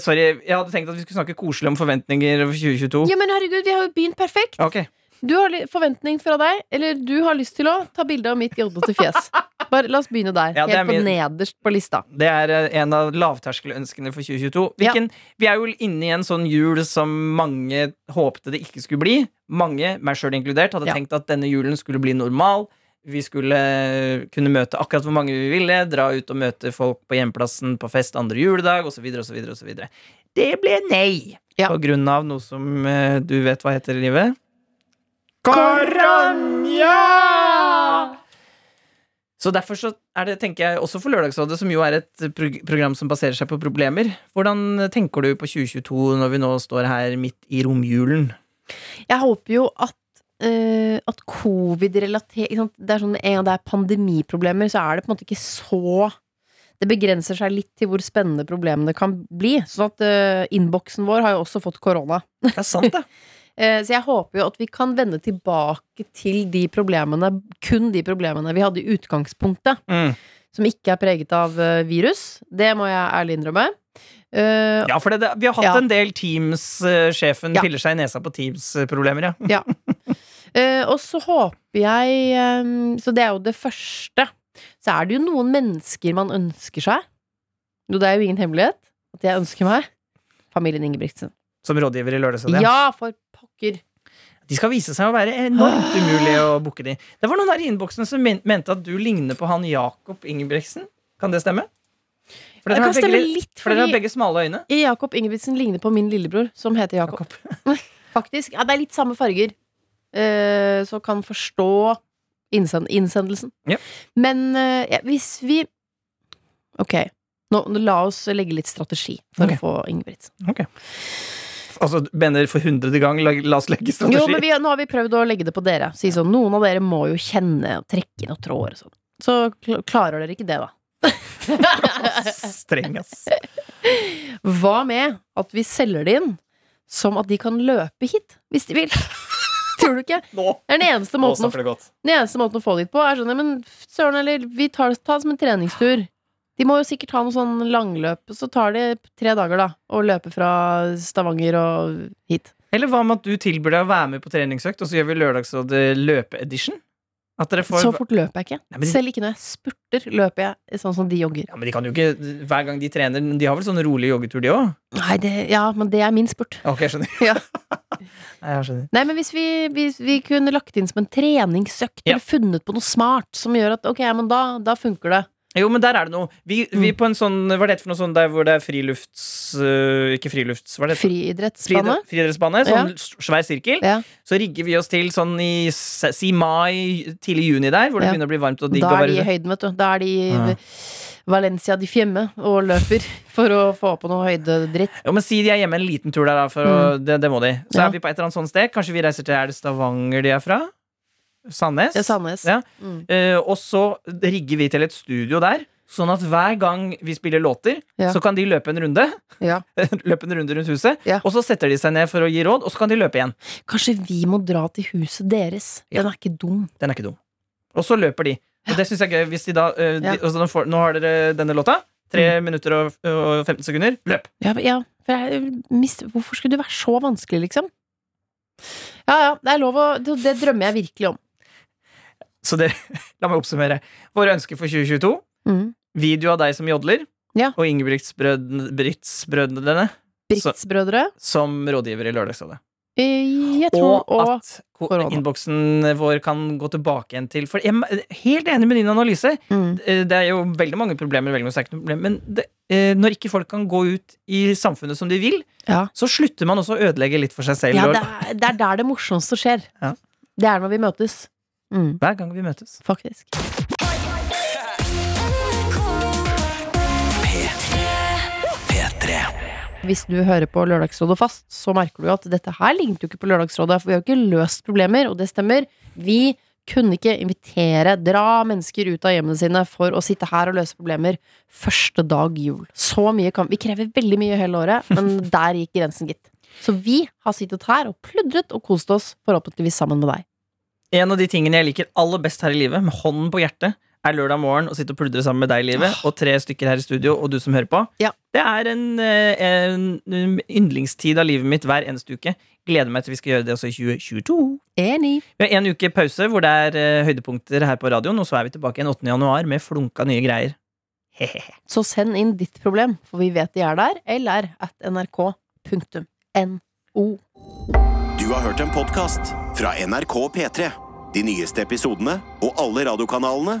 Sorry. Jeg hadde tenkt at vi skulle snakke koselig om forventninger for 2022. Ja, men herregud, vi har jo begynt perfekt. Okay. Du har forventning fra deg, eller du har lyst til å ta bilde av mitt jodlete fjes. Bare, la oss begynne der. Ja, helt på min- nederst på lista. Det er eh, en av lavterskelønskene for 2022. Hvilken, Vi er jo inne i en sånn jul som mange håpte det ikke skulle bli. Mange, meg sjøl inkludert, hadde Ja. tenkt at denne julen skulle bli normal. Vi skulle kunne møte akkurat hvor mange vi ville, dra ut og møte folk på hjemplassen på fest andre juledag osv. osv. Det ble nei. Ja. På grunn av noe som eh, du vet hva heter i livet? Koronja Så derfor så er det, tenker jeg, også for Lørdagsrådet, som jo er et prog program som baserer seg på problemer. Hvordan tenker du på 2022 når vi nå står her midt i romjulen? Jeg håper jo at eh, at covid-relatert? Det er sånn en gang det er pandemiproblemer, så er det på en måte ikke så Det begrenser seg litt til hvor spennende problemene kan bli. Sånn at uh, innboksen vår har jo også fått korona. Det er sant, det. Eh, Så jeg håper jo at vi kan vende tilbake til de problemene, kun de problemene vi hadde i utgangspunktet, Mm. som ikke er preget av virus. Det må jeg ærlig innrømme. Uh, Ja, for det, det, vi har hatt Ja. en del Teams-sjefen Ja. piller seg i nesa på Teams-problemer, ja. Eh, og så håper jeg eh, Så det er jo det første. Så er det jo noen mennesker man ønsker seg. Jo, det er jo ingen hemmelighet at jeg ønsker meg familien Ingebrigtsen. Som rådgiver i Lørdagsrådet. Ja, for pokker! De skal vise seg å være enormt umulig å booke de. Det var noen her i innboksen som mente at du ligner på han Jakob Ingebrigtsen. Kan det stemme? For Det dere har begge, har begge smale øyne. Jakob Ingebrigtsen ligner på min lillebror, som heter Jakob. Faktisk. Ja, det er litt samme farger. Eh, så kan forstå innsend innsendelsen. Ja. Men eh, ja, hvis vi Ok, nå, la oss legge litt strategi for okay. å få Ingebrigtsen. Altså, mener for hundrede gang, la, la oss legge strategi. Jo, men vi, nå har vi prøvd å legge det på dere. Si sånn, Noen av dere må jo kjenne og trekke og tråder og sånn. Så klarer dere ikke det, da. Streng, ass. Hva med at vi selger det inn som at de kan løpe hit, hvis de vil? Tror du ikke? Nå, Det er den eneste måten, å, den eneste måten å få dit på, er sånn Men søren, eller vi tar det som en treningstur. De må jo sikkert ha noe sånn langløp, så tar det tre dager, da, å løpe fra Stavanger og hit. Eller hva med at du tilbyr deg å være med på treningsøkt, og så gjør vi Lørdagsrådet løpeedition? At dere får Så fort løper jeg ikke. Nei, de- Selv ikke når jeg spurter, løper jeg sånn som de jogger. Ja, men de kan jo ikke hver gang de trener De har vel sånn rolig joggetur, de òg? Nei, det, ja, men det er min spurt. Ok, skjønner. Ja. Nei, jeg skjønner. Nei, men hvis vi, hvis vi kunne lagt inn som en treningsøkt, Ja. eller funnet på noe smart som gjør at ok, men da, da funker det. Jo, men der er det noe. Vi, vi Mm. på en sånn Hva er det for noe sånn der hvor det er frilufts... øh, ikke frilufts... Hva er det? Friidrettsbane. Fri- Friidrettsbane. Sånn svær sirkel. Ja. Så rigger vi oss til sånn i s- si mai, tidlig juni der, hvor det Ja. begynner å bli varmt og digg. Da å er de i være- høyden, vet du. Da er de. Valencia de Fiemme og løper for å få på noe høydedritt. Jo, men Si de er hjemme en liten tur der, da. For å, det, det må de. Så Mm. Ja. er vi på et eller annet sånt sted. Kanskje vi reiser til Er det Stavanger de er fra? Sandnes? Er Sandnes. Ja. Mm. Uh, og så rigger vi til et studio der. Sånn at hver gang vi spiller låter, Ja. så kan de løpe en runde. Ja. løpe en runde rundt huset. Ja. Og så setter de seg ned for å gi råd, og så kan de løpe igjen. Kanskje vi må dra til huset deres. Den er ikke dum. Den er ikke dum. Og så løper de. Og det syns jeg er gøy. Hvis de da uh, de, Ja. altså, nå, får, nå har dere denne låta. 3 minutter og, og 15 sekunder. Løp! Ja, mister, Hvorfor skulle det være så vanskelig, liksom? Ja ja, det er lov å Det, det drømmer jeg virkelig om. Så det, la meg oppsummere. Våre ønsker for 2022. Mm. Video av deg som jodler. Ja. Og Ingebrigtsbrødrene Brits-brødre. som rådgiver i Lørdagsrådet. Eh, Jeg tror Og at ko- korona. innboksen vår kan gå tilbake igjen til For jeg er helt enig med din analyse. mm. Eh, Det er jo veldig mange problemer, veldig mange problemer men det, eh, når ikke folk kan gå ut i samfunnet som de vil, Ja. så slutter man også å ødelegge litt for seg selv. ja, det er, det er der det morsomste skjer. Ja. Det er når vi møtes. Mm, Hver gang vi møtes. faktisk. Hvis du hører på Lørdagsrådet fast, så merker du at dette her lignet jo ikke på Lørdagsrådet, for vi har jo ikke løst problemer, og det stemmer. Vi kunne ikke invitere, dra mennesker ut av hjemmene sine for å sitte her og løse problemer første dag jul. Så mye kan Vi krever veldig mye hele året, men der gikk grensen, gitt. Så vi har sittet her og pludret og kost oss, forhåpentligvis sammen med deg. En av de tingene jeg liker aller best her i livet, med hånden på hjertet, er lørdag morgen og sitte og pludre sammen med deg, Livet, og tre stykker her i studio, og du som hører på. Ja. Det er en, eh, en yndlingstid av livet mitt hver eneste uke. Gleder meg til vi skal gjøre det også i 2022. Enig. Vi har en uke pause hvor det er eh, høydepunkter her på radioen, og så er vi tilbake igjen 8. januar med flunka nye greier. Hehehe. Så send inn ditt problem, for vi vet de er der. Eller at nrk.no. Du har hørt en podkast fra NRK P3. De nyeste episodene og alle radiokanalene